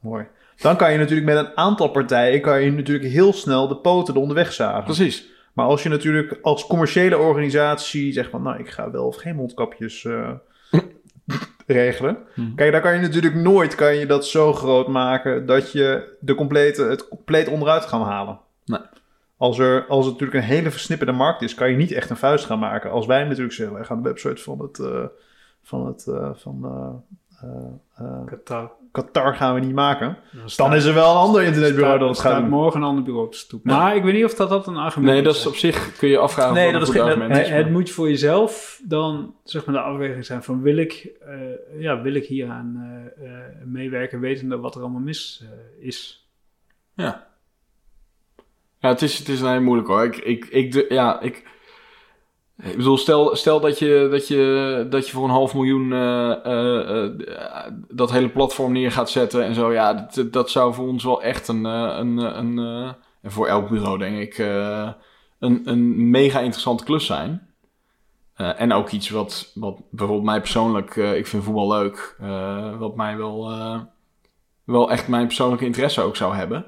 mooi. Dan kan je natuurlijk met een aantal partijen. kan je natuurlijk heel snel de poten eronder wegzagen. Precies. Maar als je natuurlijk als commerciële organisatie zegt van, nou, ik ga wel of geen mondkapjes eh, *laughs* regelen. Hmm. Kijk, daar kan je natuurlijk nooit kan je dat zo groot maken dat je de complete, het compleet onderuit gaan halen. Nee. Als er, als het natuurlijk een hele versnipperde markt is, kan je niet echt een vuist gaan maken. Als wij natuurlijk zeggen, wij gaan de website van het, eh, van het, eh, van Qatar. Qatar gaan we niet maken. Dan, is er wel een ander internetbureau dat het staat gaat doen. morgen een ander bureau op de stoep. Maar ik weet niet of dat, dat een argument Nee, dat is op zich kun je afvragen. Nee, of dat is geen- argument Het, is, het moet voor jezelf dan zeg maar de afweging zijn van wil ik, eh, ja, wil ik hieraan eh, eh, meewerken wetende wat er allemaal mis eh, is. Ja. Ja, het is, het is een hele moeilijk hoor. Ik, ik, ik, ja, ik, ik bedoel, stel, stel dat, je, dat, je, dat je voor een half miljoen eh, eh, eh, dat hele platform neer gaat zetten en zo. Ja, dat, dat zou voor ons wel echt een, een, een en voor elk bureau denk ik, een, een mega interessante klus zijn. En ook iets wat, wat bijvoorbeeld mij persoonlijk, ik vind voetbal leuk, wat mij wel, wel echt mijn persoonlijke interesse ook zou hebben.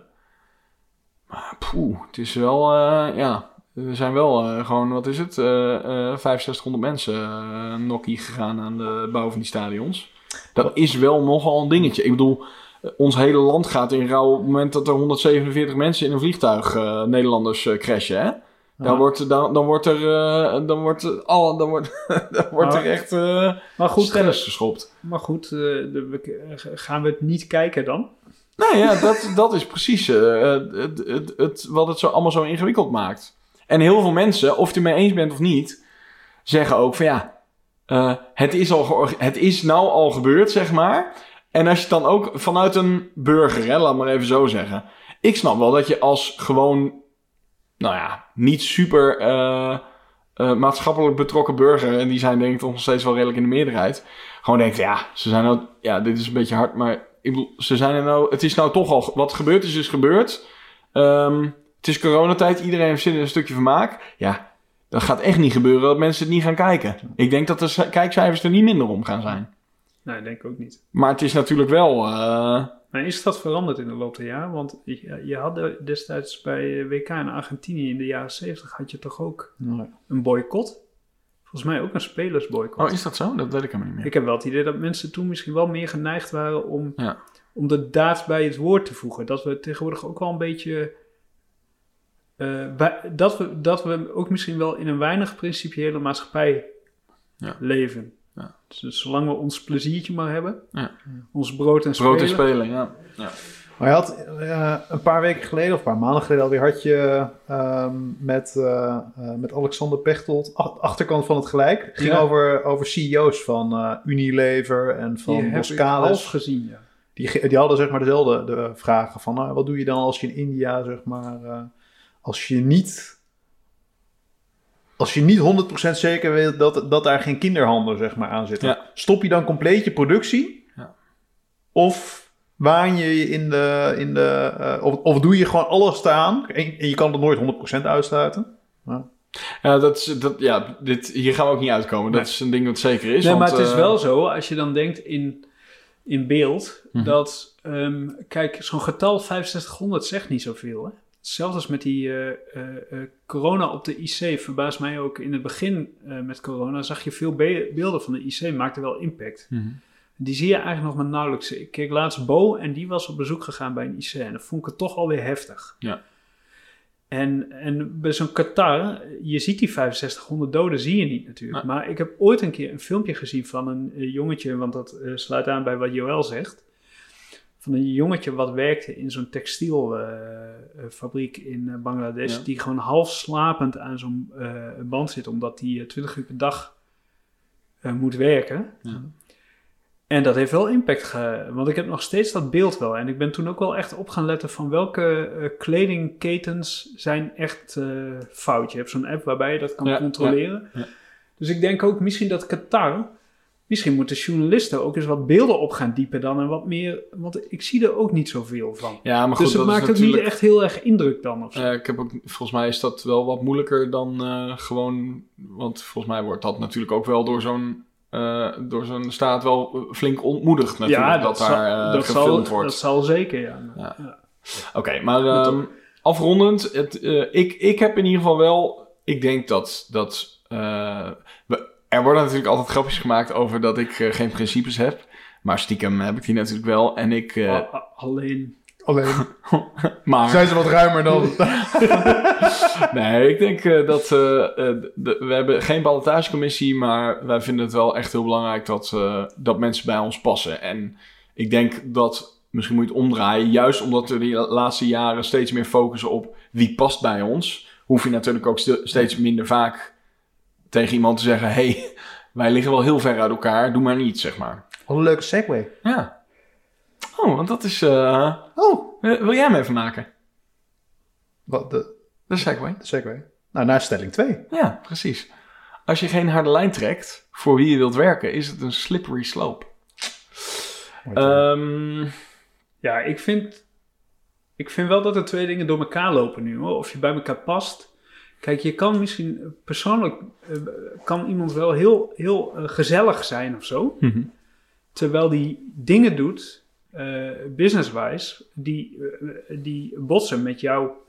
Maar poeh, het is wel, ja, er zijn wel eh, gewoon, wat is het, eh eh 6500 mensen uh, nokkie gegaan aan de bouw van die stadions. Dat is wel nogal een dingetje. Ik bedoel, eh, ons hele land gaat in rouw op het moment dat er 147 mensen in een vliegtuig eh, Nederlanders eh, crashen, hè? Dan, wordt, dan, dan wordt er, eh, dan wordt, al, dan wordt, *laughs* dan wordt er echt eh Maar goed, geschopt. maar goed eh, de- we- eh, gaan we het niet kijken dan? Nou ja, dat, dat is precies eh, het, het, het, wat het zo, allemaal zo ingewikkeld maakt. En heel veel mensen, of je het ermee eens bent of niet, zeggen ook van ja, eh, het, is al het is nou al gebeurd, zeg maar. En als je het dan ook vanuit een burger, hè, laat maar even zo zeggen. Ik snap wel dat je als gewoon, nou ja, niet super eh, eh, maatschappelijk betrokken burger, en die zijn denk ik toch nog steeds wel redelijk in de meerderheid, gewoon denkt, ja, ze zijn nou, ja, dit is een beetje hard, maar ik ze zijn er nou, het is nou toch al, wat gebeurd is, is gebeurd. Ehm, het is coronatijd, iedereen heeft zin in een stukje vermaak. Ja, dat gaat echt niet gebeuren dat mensen het niet gaan kijken. Ik denk dat de kijkcijfers er niet minder om gaan zijn. Nee, denk ik ook niet. Maar het is natuurlijk wel, eh, Maar is dat veranderd in de loop der jaren? Want je, je had destijds bij WK in Argentinië in de jaren 70 had je toch ook een boycott? Volgens mij ook een spelersboycott. oh is dat zo? Dat weet ik helemaal niet meer. Ik heb wel het idee dat mensen toen misschien wel meer geneigd waren om, Ja. om de daad bij het woord te voegen. Dat we tegenwoordig ook wel een beetje. Eh, bij- dat, we, dat we ook misschien wel in een weinig principiële maatschappij Ja. leven. Ja. Dus zolang we ons pleziertje maar hebben, Ja. ons brood en Brood en spelen. spelen, ja. ja. Maar je had eh, een paar weken geleden, of een paar maanden geleden alweer, had je ehm, met, eh, eh, met Alexander Pechtold, ach- achterkant van het gelijk. Het ging Ja. over, over CEO's van Unilever en van Boskalis. gezien, ja. Die, die hadden zeg maar dezelfde de vragen van, nou, wat doe je dan als je in India, zeg maar, eh, als je niet... Als je niet 100% zeker weet dat, dat daar geen kinderhandel zeg maar, aan zit. Ja. Stop je dan compleet je productie? Ja. Of waan je je in de... In de eh, of, of doe je gewoon alles staan? En, en je kan het nooit 100% uitsluiten. Ja, dat is, dat, ja dit, hier gaan we ook niet uitkomen. Dat Nee. is een ding wat zeker is. Nee, maar het is eh, wel zo, als je dan denkt in, in beeld, Mhm. dat, ehm, kijk, zo'n getal 6500 zegt niet zoveel. Hè? Hetzelfde als met die eh, eh, eh, corona op de IC, verbaast mij ook in het begin met corona, zag je veel be- beelden van de IC, maakte wel impact. mhm. Die zie je eigenlijk nog maar nauwelijks. Ik keek laatst Bo en die was op bezoek gegaan bij een IC. En dat vond ik het toch alweer heftig. Ja. En, en bij zo'n Qatar, je ziet die 6500 doden, zie je niet natuurlijk. Maar ik heb ooit een keer een filmpje gezien van een jongetje, want dat sluit aan bij wat Joël zegt. Van een jongetje wat werkte in zo'n textielfabriek in eh, Bangladesh. Ja. Die gewoon half slapend aan zo'n eh, band zit, omdat hij 20 uur per dag eh, moet werken. Ja. En dat heeft wel impact ge... Want ik heb nog steeds dat beeld wel. En ik ben toen ook wel echt op gaan letten van welke eh, kledingketens zijn echt eh, fout. Je hebt zo'n app waarbij je dat kan Ja, controleren. Dus ik denk ook misschien dat Qatar... Misschien moeten journalisten ook eens wat beelden op gaan diepen dan. En wat meer... Want ik zie er ook niet zoveel van. Ja, maar goed, dus het dat maakt ook niet echt heel erg indruk dan of zo. Eh, ik heb ook, volgens mij is dat wel wat moeilijker dan eh, gewoon. Want volgens mij wordt dat natuurlijk ook wel door zo'n. eh, door zo'n staat wel flink ontmoedigd natuurlijk. dat, zal- daar eh, dat gefilmd zal, wordt. Dat zal zeker, ja. Ja. Ja. Oké, maar ehm, afrondend. Het, eh, ik, ik heb in ieder geval wel. Ik denk dat. dat eh, we, er worden natuurlijk altijd grapjes gemaakt over dat ik eh, geen principes heb. Maar stiekem heb ik die natuurlijk wel. En ik. eh, A- a- alleen... Alleen *laughs* maar. zijn ze wat ruimer dan... *laughs* Nee, ik denk eh, dat de- we hebben geen ballotagecommissie, maar wij vinden het wel echt heel belangrijk dat, eh, dat mensen bij ons passen. En ik denk dat, misschien moet je het omdraaien, juist omdat we die laatste jaren steeds meer focussen op wie past bij ons, hoef je natuurlijk ook st- steeds minder vaak tegen iemand te zeggen, hey, *laughs* wij liggen wel heel ver uit elkaar, doe maar niet, zeg maar. Wat een leuke segue. Ja. Oh, want dat is... eh, Oh, wil jij hem even maken? wat de, De segway. de segue. Nou, naar stelling 2. Ja, precies. Als je geen harde lijn trekt voor wie je wilt werken, is het een slippery slope. Ehm, Ja, ik vind, ik vind wel dat er twee dingen door elkaar lopen nu. Hoor. Of je bij elkaar past. Kijk, je kan misschien persoonlijk... eh, kan iemand wel heel, heel eh, gezellig zijn of zo. Terwijl die dingen doet, eh business-wise, die, die botsen met jouw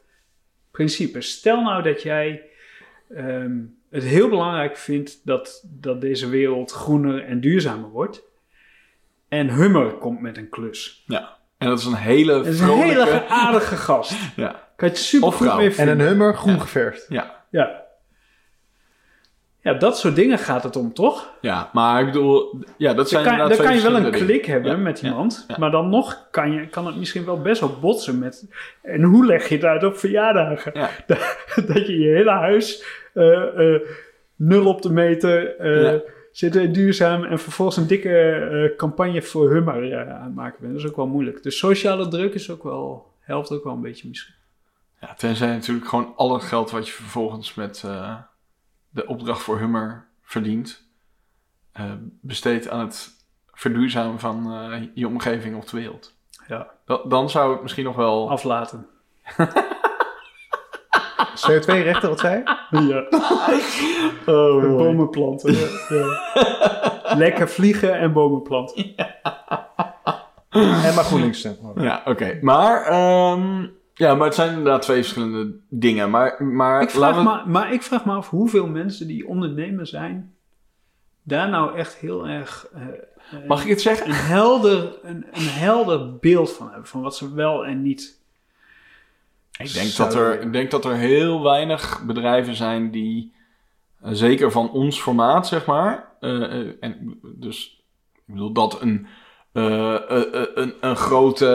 principes. Stel nou dat jij ehm, het heel belangrijk vindt dat, dat deze wereld groener en duurzamer wordt. En Hummer komt met een klus. ja. En dat is een hele is een vrolijke... hele aardige gast. *laughs* Ja, Kan je het super Of goed vrouw. mee En een hummer groen Ja. geverfd. ja, Ja. ja, dat soort dingen gaat het om, toch? ja. Maar ik bedoel... Ja, dat Dan zijn kan, inderdaad dan kan je wel een klik hebben Ja, met iemand. ja. Maar dan nog kan, je, kan het misschien wel best wel botsen met... En hoe leg je het uit op verjaardagen? Ja. *laughs* Dat, dat je je hele huis eh, eh, nul op de meter eh Ja. zit in duurzaam... en vervolgens een dikke eh, campagne voor Hummer eh, aan het maken bent. Dat is ook wel moeilijk. Dus sociale druk is ook wel, helpt ook wel een beetje misschien. Ja, tenzij natuurlijk gewoon al het geld wat je vervolgens met eh, de opdracht voor Hummer verdient, eh, besteedt aan het verduurzamen van eh, je omgeving of de wereld. Ja, Da- dan zou het misschien nog wel... aflaten. *laughs* CO2-rechten, wat zei je? Ja. Oh, En bomen planten. ja. Lekker vliegen en bomen planten. En maar GroenLinks stemmen. Ja, oké. Maar, ehm, ja, maar het zijn inderdaad twee verschillende dingen. Maar, maar Ik vraag we... maar, maar ik vraag me af hoeveel mensen die ondernemer zijn, daar nou echt heel erg eh, Mag ik het zeggen? een, helder, een, een helder beeld van hebben. Van wat ze wel en niet. Ik denk, dat er, ik denk dat er heel weinig bedrijven zijn die, eh, zeker van ons formaat, zeg maar. eh, en dus, ik bedoel dat een, een, een grote,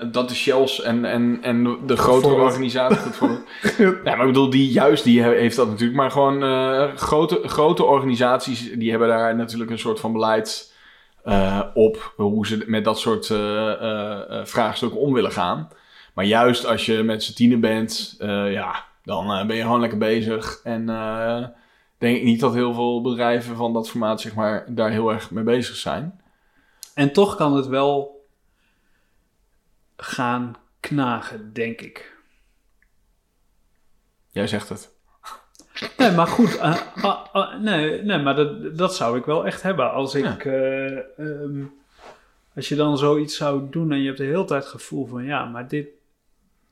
eh, dat de Shells en, en, en de grotere Voorbeeld. organisatie, goed voorbeeld. *laughs* ja, maar ik bedoel, die juist, die he- heeft dat natuurlijk. Maar gewoon eh, grote, grote organisaties, die hebben daar natuurlijk een soort van beleid eh, op hoe ze met dat soort eh, eh, eh, vraagstukken om willen gaan. Maar juist als je met z'n tienen bent, eh, ja, dan eh, ben je gewoon lekker bezig. En eh, denk ik niet dat heel veel bedrijven van dat formaat, zeg maar, daar heel erg mee bezig zijn. En toch kan het wel gaan knagen, denk ik. Jij zegt het. Nee, maar goed. eh, ah, ah, nee, nee, maar dat, dat zou ik wel echt hebben. Als ik. Ja. eh, ehm, als je dan zoiets zou doen en je hebt de hele tijd het gevoel van ja, maar dit,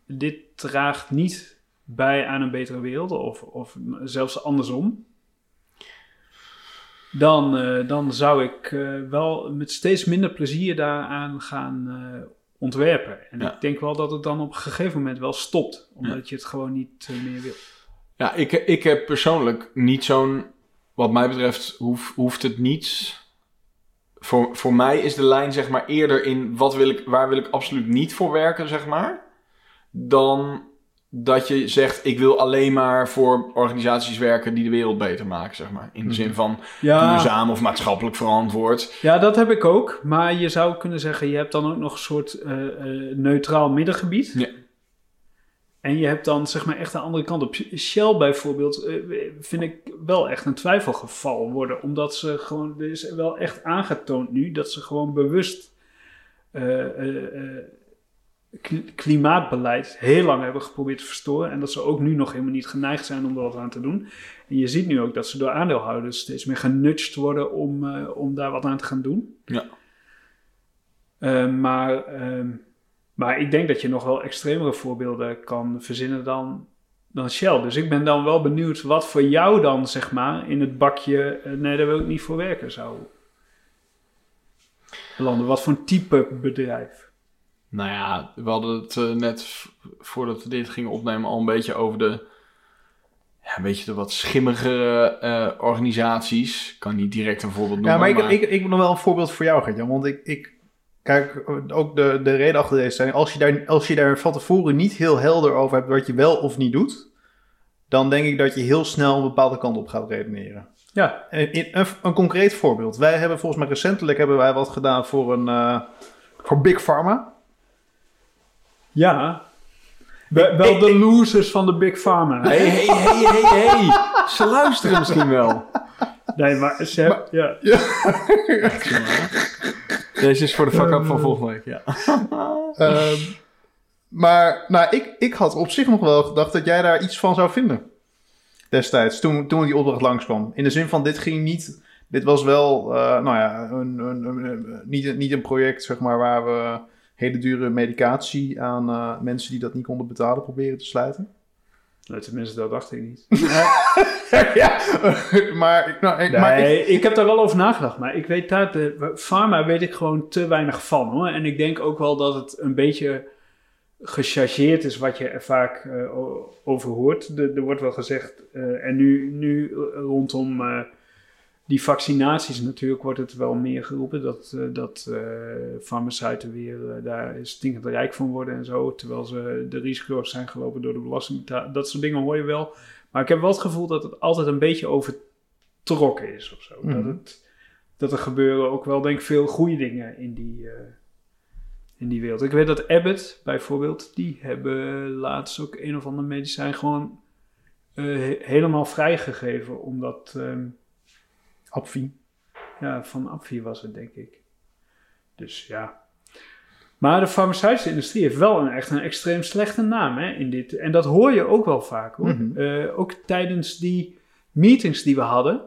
dit draagt niet bij aan een betere wereld, of, of zelfs andersom. Dan, eh, dan zou ik eh, wel met steeds minder plezier daaraan gaan eh, ontwerpen. En Ja. ik denk wel dat het dan op een gegeven moment wel stopt, omdat je het gewoon niet meer wil. Ja, ik, ik heb persoonlijk niet zo'n... Wat mij betreft hoef, hoeft het niet... Voor, voor mij is de lijn zeg maar eerder in... Wat wil ik, waar wil ik absoluut niet voor werken, zeg maar. Dan dat je zegt... Ik wil alleen maar voor organisaties werken... die de wereld beter maken, zeg maar. In de zin van Ja, duurzaam of maatschappelijk verantwoord. ja, dat heb ik ook. Maar je zou kunnen zeggen, je hebt dan ook nog een soort eh, eh, neutraal middengebied. Ja. En je hebt dan zeg maar echt de andere kant op. Shell bijvoorbeeld eh, vind ik wel echt een twijfelgeval worden. Omdat ze gewoon, er is wel echt aangetoond nu dat ze gewoon bewust klimaatbeleid heel lang hebben geprobeerd te verstoren. En dat ze ook nu nog helemaal niet geneigd zijn om er wat aan te doen. En je ziet nu ook dat ze door aandeelhouders steeds meer genudged worden om, eh, om daar wat aan te gaan doen. Ja. Eh, maar, ehm, maar ik denk dat je nog wel extremere voorbeelden kan verzinnen dan, dan Shell. Dus ik ben dan wel benieuwd wat voor jou dan, zeg maar, in het bakje, eh, nee, daar wil ik niet voor werken, zou landen. Wat voor een type bedrijf? Nou ja, we hadden het eh, net voordat we dit gingen opnemen al een beetje over de, ja, een beetje de wat schimmigere eh, organisaties. Ik kan niet direct een voorbeeld noemen. Ja, maar ik, ik, ik heb nog wel een voorbeeld voor jou, Gert-Jan. Want ik, ik kijk, ook de, de reden achter deze zijn. Als je, daar, als je daar van tevoren niet heel helder over hebt wat je wel of niet doet, dan denk ik dat je heel snel een bepaalde kant op gaat redeneren. Ja, in, een, een concreet voorbeeld. Wij hebben volgens mij recentelijk hebben wij wat gedaan voor een eh, voor Big Pharma. Ja. Wel wel de losers van de Big Pharma. Hey, hey, hey, hey, hey. Ze luisteren misschien wel. Nee, maar ze hebben, ja. Deze is voor de fuck-up van volgende week, ja. Ehm, maar nou, ik, ik had op zich nog wel gedacht dat jij daar iets van zou vinden. Destijds, toen, toen die opdracht langskwam. In de zin van, dit ging niet... Dit was wel, eh, nou ja, een, een, een- een- niet, een- niet een project, zeg maar, waar we hele dure medicatie aan eh, mensen die dat niet konden betalen proberen te sluiten. Nou, tenminste, dat dacht ik niet. *laughs* ja, *laughs* *laughs* maar, ik- nou, ik, maar ik, Nee, ik heb daar wel over nagedacht, maar ik weet daar, de pharma weet ik gewoon te weinig van hoor. En ik denk ook wel dat het een beetje gechargeerd is wat je er vaak o- over hoort. Er wordt wel gezegd, eh, en nu, nu rondom die vaccinaties natuurlijk wordt het wel meer geroepen dat, eh, dat eh, farmaceuten weer eh, daar stinkend rijk van worden en zo. Terwijl ze de risico's zijn gelopen door de belastingbetaler. Dat soort dingen hoor je wel. Maar ik heb wel het gevoel dat het altijd een beetje overtrokken is of zo. Mhm. Dat, het, dat er gebeuren ook wel denk ik veel goede dingen in die, in die wereld. Ik weet dat Abbott bijvoorbeeld, die hebben laatst ook een of ander medicijn gewoon he- helemaal vrijgegeven. Omdat, ehm, Abvi. ja, van Apvi was het denk ik. Dus ja. Maar de farmaceutische industrie heeft wel een, echt een extreem slechte naam hè, in dit. En dat hoor je ook wel vaak hoor. Mhm. Eh, ook tijdens die meetings die we hadden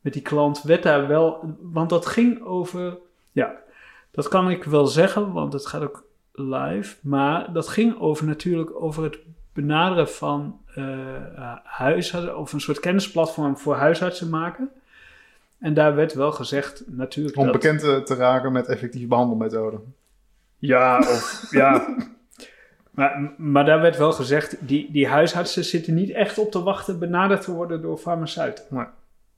met die klant werd daar wel, want dat ging over, ja, dat kan ik wel zeggen, want het gaat ook live, maar dat ging over natuurlijk over het benaderen van eh huisartsen, of een soort kennisplatform voor huisartsen maken. En daar werd wel gezegd natuurlijk Om dat... bekend te, te raken met effectieve behandelmethoden. Ja, of ja. Maar, maar daar werd wel gezegd, die, die huisartsen zitten niet echt op te wachten benaderd te worden door farmaceuten. Nee.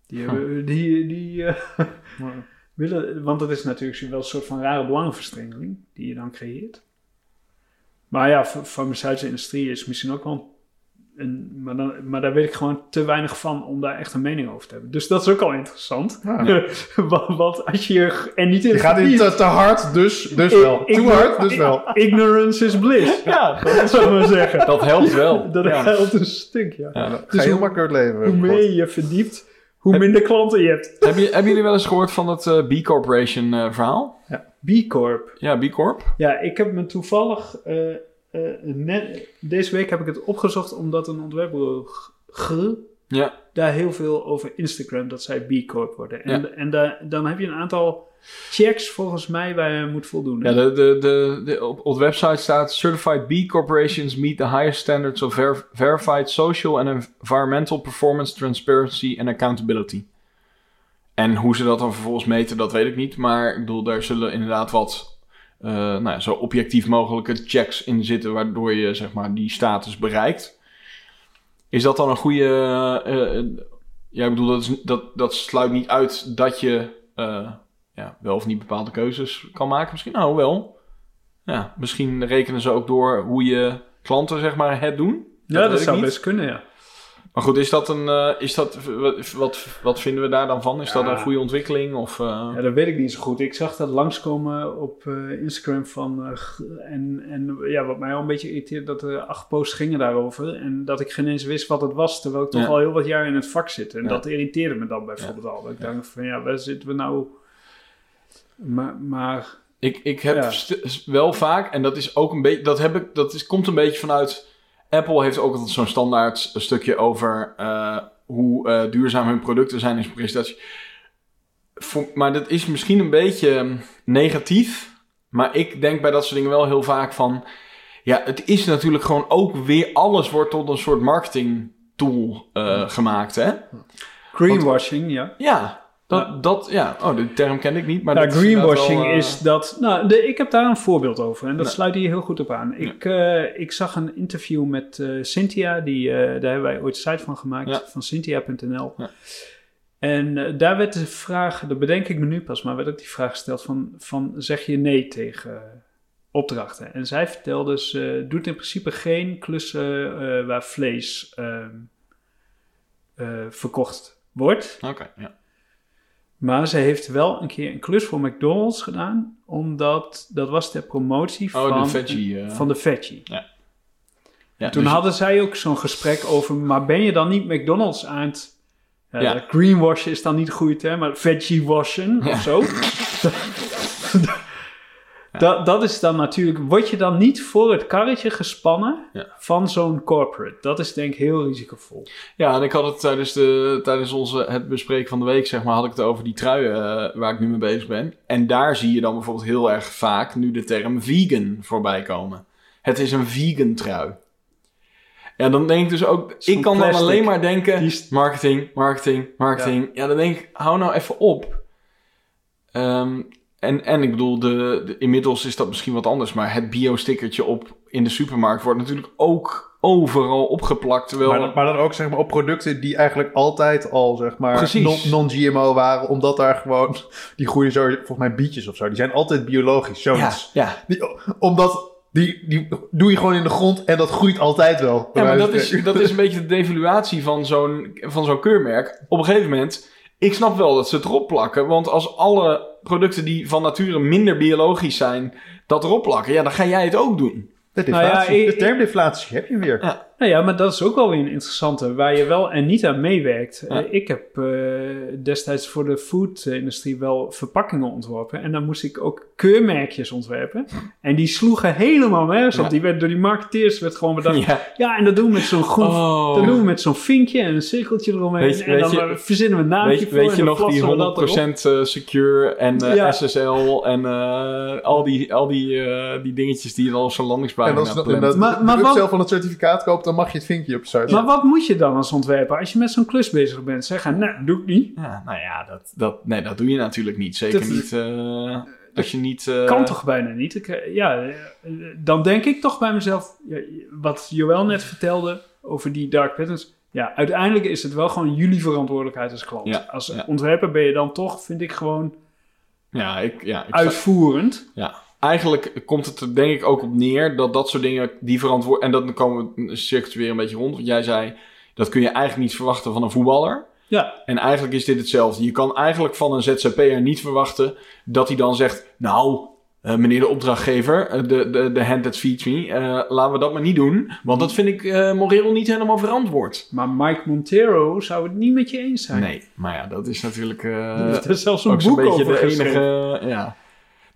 Die, hebben, die, die eh, *laughs* willen, want dat is natuurlijk wel een soort van rare belangenverstrengeling die je dan creëert. Maar ja, fa- farmaceutische industrie is misschien ook wel een, maar, dan, maar daar weet ik gewoon te weinig van om daar echt een mening over te hebben. Dus dat is ook al interessant. Ja. *laughs* want, want als je er en niet in Je gaat niet te, te hard, dus, dus wel. Too hard, dus wel. Ignorance is bliss. *laughs* Ja, Dat zou ik maar zeggen. dat helpt wel. *laughs* Dat ja. helpt een stuk, ja. Ja. Ga Dus heel makkelijk leven. Hoe meer je je verdiept, hoe minder klanten je hebt. Heb je, hebben jullie wel eens gehoord van het eh, B Corporation eh, verhaal? B Corp. Ja, B Corp. Ja, ik heb me toevallig... eh, net, deze week heb ik het opgezocht omdat een ontwerpbureau Ja. daar heel veel over Instagram dat zij B Corp worden. En, Ja. en dan heb je een aantal checks volgens mij waar je moet voldoen. Ja, de, de, de, de- op, op de website staat... Certified B Corporations meet the highest standards of ver- verified social and environmental performance, transparency and accountability. en hoe ze dat dan vervolgens meten, dat weet ik niet. Maar ik bedoel, daar zullen inderdaad wat eh, nou ja, zo objectief mogelijke checks in zitten, waardoor je zeg maar die status bereikt. Is dat dan een goede. eh, ja, ik bedoel, dat, is, dat, dat sluit niet uit dat je ja, wel of niet bepaalde keuzes kan maken. Misschien nou wel. Ja, misschien rekenen ze ook door hoe je klanten zeg maar het doen. Ja, dat zou niet. best kunnen, ja. Maar goed, is dat een. eh, is dat, wat, wat, vinden we daar dan van? Is dat een goede ontwikkeling? Of, eh, Ja, dat weet ik niet zo goed. Ik zag dat langskomen op eh, Instagram van... en, en ja, wat mij al een beetje irriteert, dat er acht posts gingen daarover. En dat ik geen eens wist wat het was, terwijl ik toch Ja. al heel wat jaar in het vak zit. En dat irriteerde me dan bijvoorbeeld al. Dat ik dacht van, ja, waar zitten we nou... Maar, maar Ik, ik heb wel vaak, en dat is ook een beetje, dat heb ik, dat is, komt een beetje vanuit. Apple heeft ook altijd zo'n standaard stukje over eh, hoe eh, duurzaam hun producten zijn in zijn presentatie. Voor- maar dat is misschien een beetje mm, negatief. Maar ik denk bij dat soort dingen wel heel vaak van. Ja, het is natuurlijk gewoon ook weer. Alles wordt tot een soort marketing tool eh, gemaakt, hè? greenwashing, ja. Ja, dat, Ja. dat, ja. Oh, de term ken ik niet. Maar Nou, is greenwashing wel, eh, is dat. Nou, de, ik heb daar een voorbeeld over en dat sluit hier heel goed op aan. Ik, eh, ik zag een interview met eh, Cynthia, die, daar hebben wij ooit een site van gemaakt, Ja. van Cynthia.nl. Ja. En daar werd de vraag, dat bedenk ik me nu pas, maar werd ook die vraag gesteld van, van zeg je nee tegen opdrachten? En zij vertelde, ze doet in principe geen klussen waar vlees ehm, eh, verkocht wordt. Oké, ja. Maar ze heeft wel een keer een klus voor McDonald's gedaan, omdat dat was ter promotie Oh, van, de veggie. eh. van de veggie. ja, Toen dus- hadden zij ook zo'n gesprek over, maar ben je dan niet McDonald's aan het... Ja, Ja. Greenwashen is dan niet goede term, maar veggie washen Ja. of zo. *laughs* *laughs* dat, dat is dan natuurlijk, word je dan niet voor het karretje gespannen Ja. van zo'n corporate? Dat is denk ik heel risicovol. Ja, en ik had het tijdens, de, tijdens onze, het bespreken van de week, zeg maar, had ik het over die truien eh, waar ik nu mee bezig ben. En daar zie je dan bijvoorbeeld heel erg vaak nu de term vegan voorbij komen. Het is een vegan trui. Ja, dan denk ik dus ook, ik kan dan alleen maar denken, is- marketing, marketing, marketing. Ja. dan denk ik, hou nou even op. Ehm, en, en ik bedoel, de, de- inmiddels is dat misschien wat anders, maar het bio-stickertje op in de supermarkt wordt natuurlijk ook overal opgeplakt. Terwijl, Maar, dan- maar dan ook zeg maar op producten die eigenlijk altijd al zeg maar non- non-GMO waren, omdat daar gewoon die groeien zo volgens mij bietjes of zo. Die zijn altijd biologisch. ja, Zoiets. ja. Die, omdat die, die doe je gewoon in de grond en dat groeit altijd wel. Ja, maar dat is, dat is een beetje de devaluatie van zo'n, van zo'n keurmerk. Op een gegeven moment, ik snap wel dat ze het erop plakken. Want als alle producten die van nature minder biologisch zijn, dat erop plakken, ja, dan ga jij het ook doen. De Nou ja, deflatie, ik- de termdeflatie heb je weer. Ja. Nou ja, maar dat is ook wel weer een interessante, waar je wel en niet aan meewerkt. Ja. Eh, ik heb eh, destijds voor de food-industrie wel verpakkingen ontworpen. En dan moest ik ook keurmerkjes ontwerpen. En die sloegen helemaal nergens op. Ja. Die werd door die marketeers werd gewoon bedacht. Ja, Ja. en dat doen we met zo'n groen... Oh. Dat doen we met zo'n vinkje en een cirkeltje eromheen. Weet je- en weet dan je- eh, verzinnen we een naamje Weet, voor. weet en je nog die plassen we dat erop. 100% eh, secure en eh, Ja. SSL en eh, al die, al die, eh, die dingetjes die je dan op zo'n En als je plant. dat Maar- maar de wat- upsell van het certificaat koopt, dan mag je het vinkje op. Maar wat moet je dan als ontwerper als je met zo'n klus bezig bent? Zeggen, nou, doe ik niet. Ja, nou ja, dat, dat, nee, dat doe je natuurlijk niet. Zeker Dat- niet eh, als je niet... eh, kan toch bijna niet? Ik, eh, ja, eh, dan denk ik toch bij mezelf, wat Joël net vertelde over die dark patterns. Ja, uiteindelijk is het wel gewoon jullie verantwoordelijkheid als klant. Ja, als ja. ontwerper ben je dan toch, vind ik, gewoon Ja, ik, ja, ik uitvoerend. Ja, eigenlijk komt het er denk ik ook op neer dat dat soort dingen die verantwoord... En dan komen we circuit weer een beetje rond. Want jij zei, dat kun je eigenlijk niet verwachten van een voetballer. Ja, En eigenlijk is dit hetzelfde. Je kan eigenlijk van een ZZP'er niet verwachten dat hij dan zegt... Nou, eh, meneer de opdrachtgever, eh, de, de, de hand that feeds me, eh, laten we dat maar niet doen. Want dat vind ik moreel niet helemaal verantwoord. maar Mike Montero zou het niet met je eens zijn. Nee, maar ja, dat is natuurlijk *laughs* heeft er zelfs een beetje over de enige... Ja.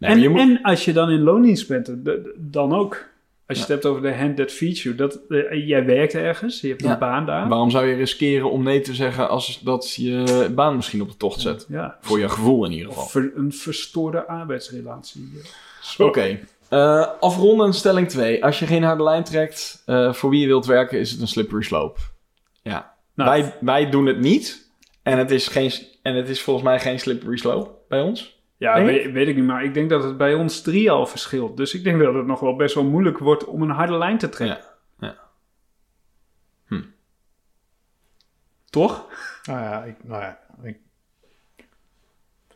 En, maar je moet- en als je dan in loondienst bent, dan ook. Als je het hebt over de hand that feeds you. Dat, eh, jij werkt ergens, je hebt Ja. een baan daar. Waarom zou je riskeren om nee te zeggen als dat je baan misschien op de tocht zet? Ja, Voor je gevoel in ieder geval. Ver- een verstoorde arbeidsrelatie. Oké. Eh, afronden stelling 2. Als je geen harde lijn trekt, eh, voor wie je wilt werken, is het een slippery slope. Ja. Nou, wij, wij doen het niet. En het is geen... En het is volgens mij geen slippery slope bij ons. Ja, weet, weet ik niet, maar ik denk dat het bij ons drie al verschilt. Dus ik denk dat het nog wel best wel moeilijk wordt om een harde lijn te trekken. Ja. Toch? Nou ja, ik, nou ja, ik,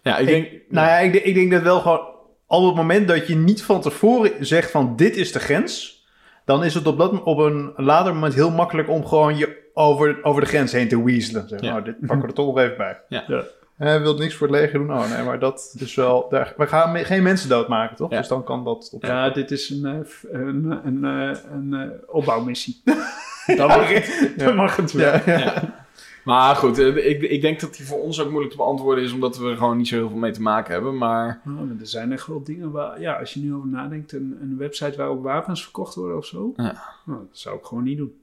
Ja, ik denk... nou ja, ik, denk- ik denk dat wel gewoon... Al op het moment dat je niet van tevoren zegt van dit is de grens... dan is het op, dat, op een later moment heel makkelijk om gewoon je over, over de grens heen te weaselen. Zeg, Ja. nou, dit pakken we er toch nog even bij. Ja. Ja. Hij wil niks voor het leger doen. Oh nee, maar dat is wel... Daar, we gaan geen mensen doodmaken, toch? Ja. Dus dan kan dat... Op, Ja, dit is een, eh, een, een, eh, een, eh, opbouwmissie. *laughs* Dan mag, het, dan mag het wel. ja, ja. Ja. Maar goed, ik, ik denk dat die voor ons ook moeilijk te beantwoorden is, omdat we er gewoon niet zo heel veel mee te maken hebben. Maar Nou, er zijn echt wel dingen waar, ja, als je nu over nadenkt, een, een website waarop wapens verkocht worden of zo. Ja. Nou, dat zou ik gewoon niet doen.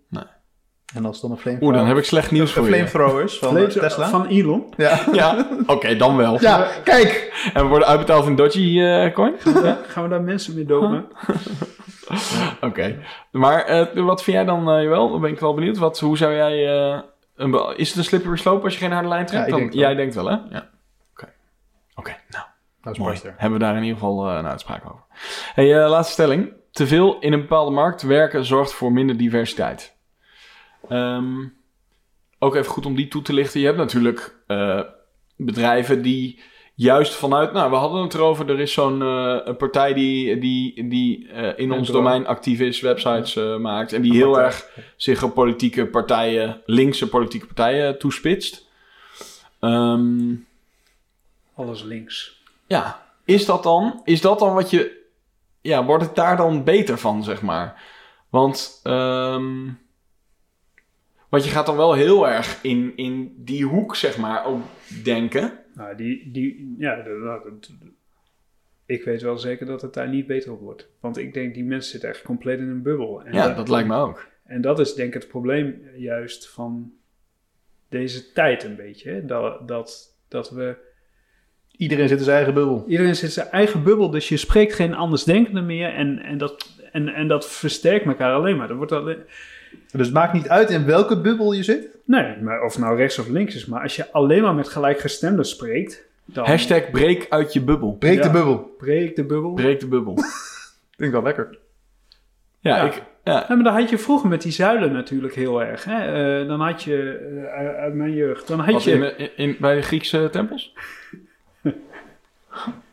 En als dan een oeh, flamethrower... dan heb ik slecht nieuws voor een je. flamethrower is van Vlees- Tesla. Van Elon. Ja. *laughs* Ja, oké, dan wel. ja, kijk! En we worden uitbetaald in Dogecoin? Ja, gaan we daar mensen mee doden? *laughs* Oké. Maar eh, wat vind jij dan, eh Joël? Dan ben ik wel benieuwd. Wat, hoe zou jij... eh, een, is het een slippery slope als je geen harde lijn trekt? Ja, ik Dan- denk het wel. jij denkt wel, hè? Ja. Oké. Oké, nou. Dat is Mooi. Hebben we daar in ieder geval eh, een uitspraak over. Hey, eh, laatste stelling. Te veel in een bepaalde markt werken zorgt voor minder diversiteit. Ehm, ook even goed om die toe te lichten. Je hebt natuurlijk eh, bedrijven die juist vanuit... Nou, we hadden het erover. Er is zo'n eh, partij die, die, die eh, in ons domein actief is, websites maakt. En die heel erg zich op politieke partijen, linkse politieke partijen toespitst. Ehm Alles links. ja, is dat dan, is dat dan wat je, ja, wordt het daar dan beter van, zeg maar? Want, ehm want je gaat dan wel heel erg in, in die hoek, zeg maar, ook denken. Nou, die, die, ja, dat- dat- dat- ik weet wel zeker dat het daar niet beter op wordt. Want ik denk, die mensen zitten echt compleet in een bubbel. En Ja, dat lijkt me ook. En dat is denk ik het probleem juist van deze tijd een beetje. Hè? Dat, dat, dat we... Iedereen zit in zijn eigen bubbel. Iedereen zit in zijn eigen bubbel, dus je spreekt geen andersdenkende meer. En, en, dat, en, en dat versterkt elkaar alleen maar. Dat wordt alleen, Dus het maakt niet uit in welke bubbel je zit. nee, maar of het nou rechts of links is. Maar als je alleen maar met gelijkgestemden spreekt, dan Hashtag breek uit je bubbel. Breek Ja. de bubbel. breekt de bubbel. Breek de bubbel. *laughs* Vind ik wel lekker. Ja, Ja. ik, ja. Ja, maar dat had je vroeger met die zuilen natuurlijk heel erg. Hè? Eh, dan had je, eh, uit- mijn jeugd, dan had Wat je... in, in, in- bij de Griekse tempels? *laughs*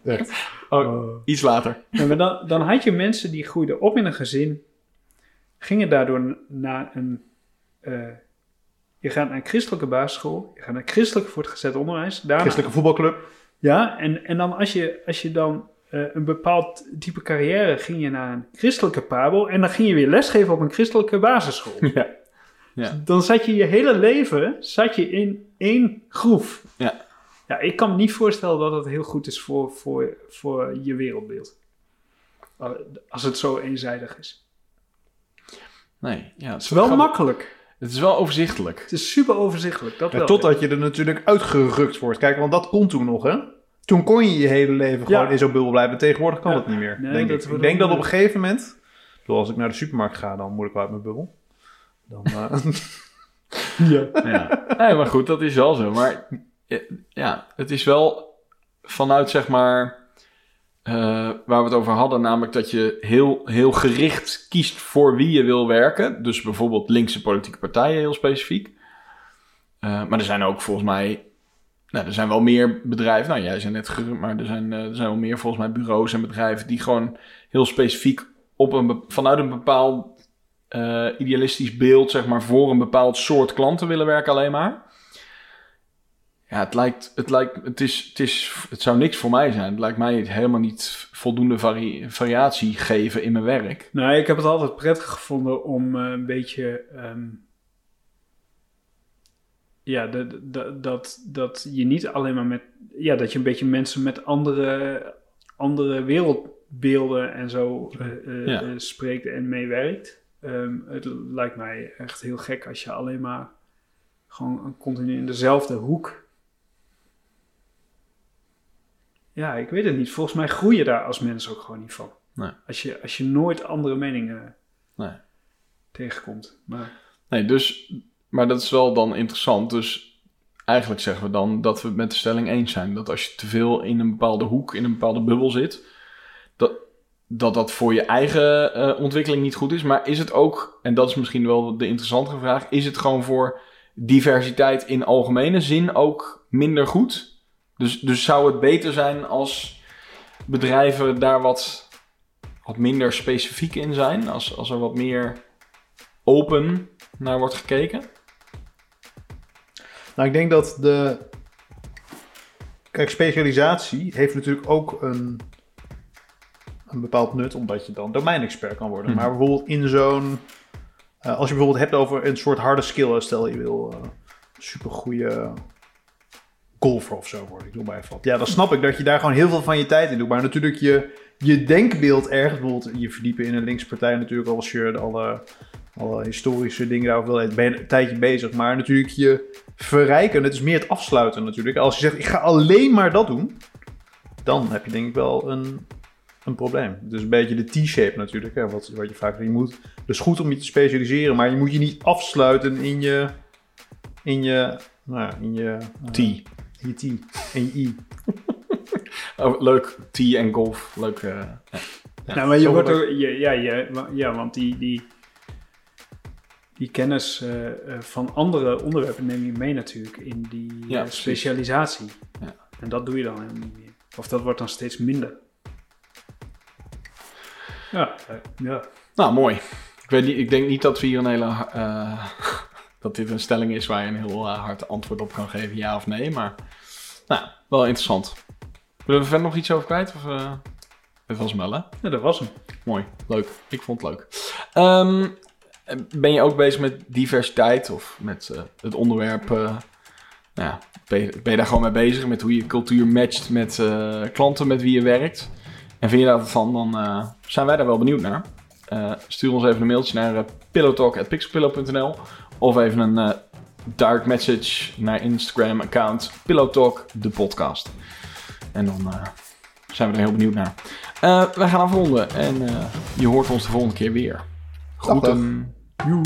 Echt. Oh, iets later. Ja, maar dan, dan had je mensen die groeiden op in een gezin, gingen daardoor naar een. eh, je gaat naar een christelijke basisschool, je gaat naar christelijk voortgezet onderwijs. Daarna, Christelijke voetbalclub. Ja, en, en dan als je, als je dan eh, een bepaald type carrière ging je naar een christelijke pabo en dan ging je weer lesgeven op een christelijke basisschool. *laughs* Ja. Ja. Dan zat je je hele leven zat je in één groef. Ja. Ja, ik kan me niet voorstellen dat het heel goed is voor, voor, voor je wereldbeeld. Als het zo eenzijdig is. Nee, ja, het is wel makkelijk. Het is wel overzichtelijk. Het is super overzichtelijk. Dat Ja, wel. totdat je er natuurlijk uitgerukt wordt. Kijk, want dat kon toen nog, hè? Toen kon je je hele leven Ja. gewoon in zo'n bubbel blijven. Tegenwoordig kan Ja. dat niet meer. Nee, denk dat ik. denk dat op een gegeven moment... bedoel, als ik naar de supermarkt ga, dan moet ik wel uit mijn bubbel. Dan, eh, *laughs* Ja. Ja. Nee, maar goed, dat is wel zo. Maar eh, ja, het is wel vanuit zeg maar eh, waar we het over hadden, namelijk dat je heel, heel gericht kiest voor wie je wil werken. Dus bijvoorbeeld linkse politieke partijen heel specifiek. Eh, maar er zijn ook volgens mij, nou, er zijn wel meer bedrijven. Nou, jij zei net gerund, maar er zijn, eh, er zijn wel meer volgens mij bureaus en bedrijven die gewoon heel specifiek op een, vanuit een bepaald idealistisch beeld, zeg maar, voor een bepaald soort klanten willen werken alleen maar. Ja, het lijkt, het lijkt, het is, het is, het zou niks voor mij zijn. Het lijkt mij helemaal niet voldoende vari- variatie geven in mijn werk. Nou, ik heb het altijd prettig gevonden om eh, een beetje. ehm, ja, dat, dat, dat, dat je niet alleen maar met. Ja, dat je een beetje mensen met andere, andere wereldbeelden en zo eh, Ja. eh, spreekt en meewerkt. Ehm, het lijkt mij echt heel gek als je alleen maar gewoon continu in dezelfde hoek. Ja, ik weet het niet. Volgens mij groei je daar als mens ook gewoon niet van. Nee. Als je, als je nooit andere meningen Nee. tegenkomt. Maar Nee, dus, maar dat is wel dan interessant. Dus eigenlijk zeggen we dan dat we het met de stelling eens zijn. Dat als je te veel in een bepaalde hoek, in een bepaalde bubbel zit, dat dat, dat voor je eigen eh, ontwikkeling niet goed is. Maar is het ook, en dat is misschien wel de interessantere vraag, is het gewoon voor diversiteit in algemene zin ook minder goed? Dus, dus zou het beter zijn als bedrijven daar wat, wat minder specifiek in zijn? Als, als er wat meer open naar wordt gekeken? Nou, ik denk dat de. Kijk, specialisatie heeft natuurlijk ook een, een bepaald nut, omdat je dan domeinexpert kan worden. Mhm. Maar bijvoorbeeld in zo'n. eh, als je bijvoorbeeld hebt over een soort harde skill, stel je wil eh supergoeie golfer of zo worden, ik doe maar even wat. Ja, dan snap ik dat je daar gewoon heel veel van je tijd in doet. Maar natuurlijk je, je denkbeeld ergens, bijvoorbeeld je verdiepen in een linkse partij natuurlijk, als je alle, alle historische dingen daarover wil, ben je een tijdje bezig. Maar natuurlijk je verrijken, het is meer het afsluiten natuurlijk. Als je zegt, ik ga alleen maar dat doen, dan heb je denk ik wel een, een probleem. Dus een beetje de T-shape natuurlijk, hè, wat, wat je vaak je moet. Dus goed om je te specialiseren, maar je moet je niet afsluiten in je, in je, nou in je... eh, T. je T. En je I. *laughs* Oh, leuk, tea en golf. Leuk. eh, ja. Ja, nou, maar je wordt ook, je- ja, je, ja, want die, die, die kennis eh, eh, van andere onderwerpen neem je mee natuurlijk in die Ja, specialisatie. Ja. En dat doe je dan helemaal niet meer. Of dat wordt dan steeds minder. Ja, ja. Nou, mooi. Ik, weet niet, ik denk niet dat we hier een hele. eh, dat dit een stelling is waar je een heel eh, hard antwoord op kan geven, ja of nee. Maar. Nou, wel interessant. Willen we verder nog iets over kwijt? Of, dit was hem wel, hè? ja, dat was hem. Mooi, leuk. Ik vond het leuk. Ehm, ben je ook bezig met diversiteit of met eh, het onderwerp? eh, nou ja, ben, je, ben je daar gewoon mee bezig met hoe je cultuur matcht met klanten met wie je werkt? En vind je daar wat van, dan zijn wij daar wel benieuwd naar. Stuur ons even een mailtje naar uh, pillowtalk.pixelpillow.nl of even een eh, direct message naar Instagram account Pillowtalk de podcast. En dan eh, zijn we er heel benieuwd naar. Eh, wij gaan afronden en je hoort ons de volgende keer weer. Joe.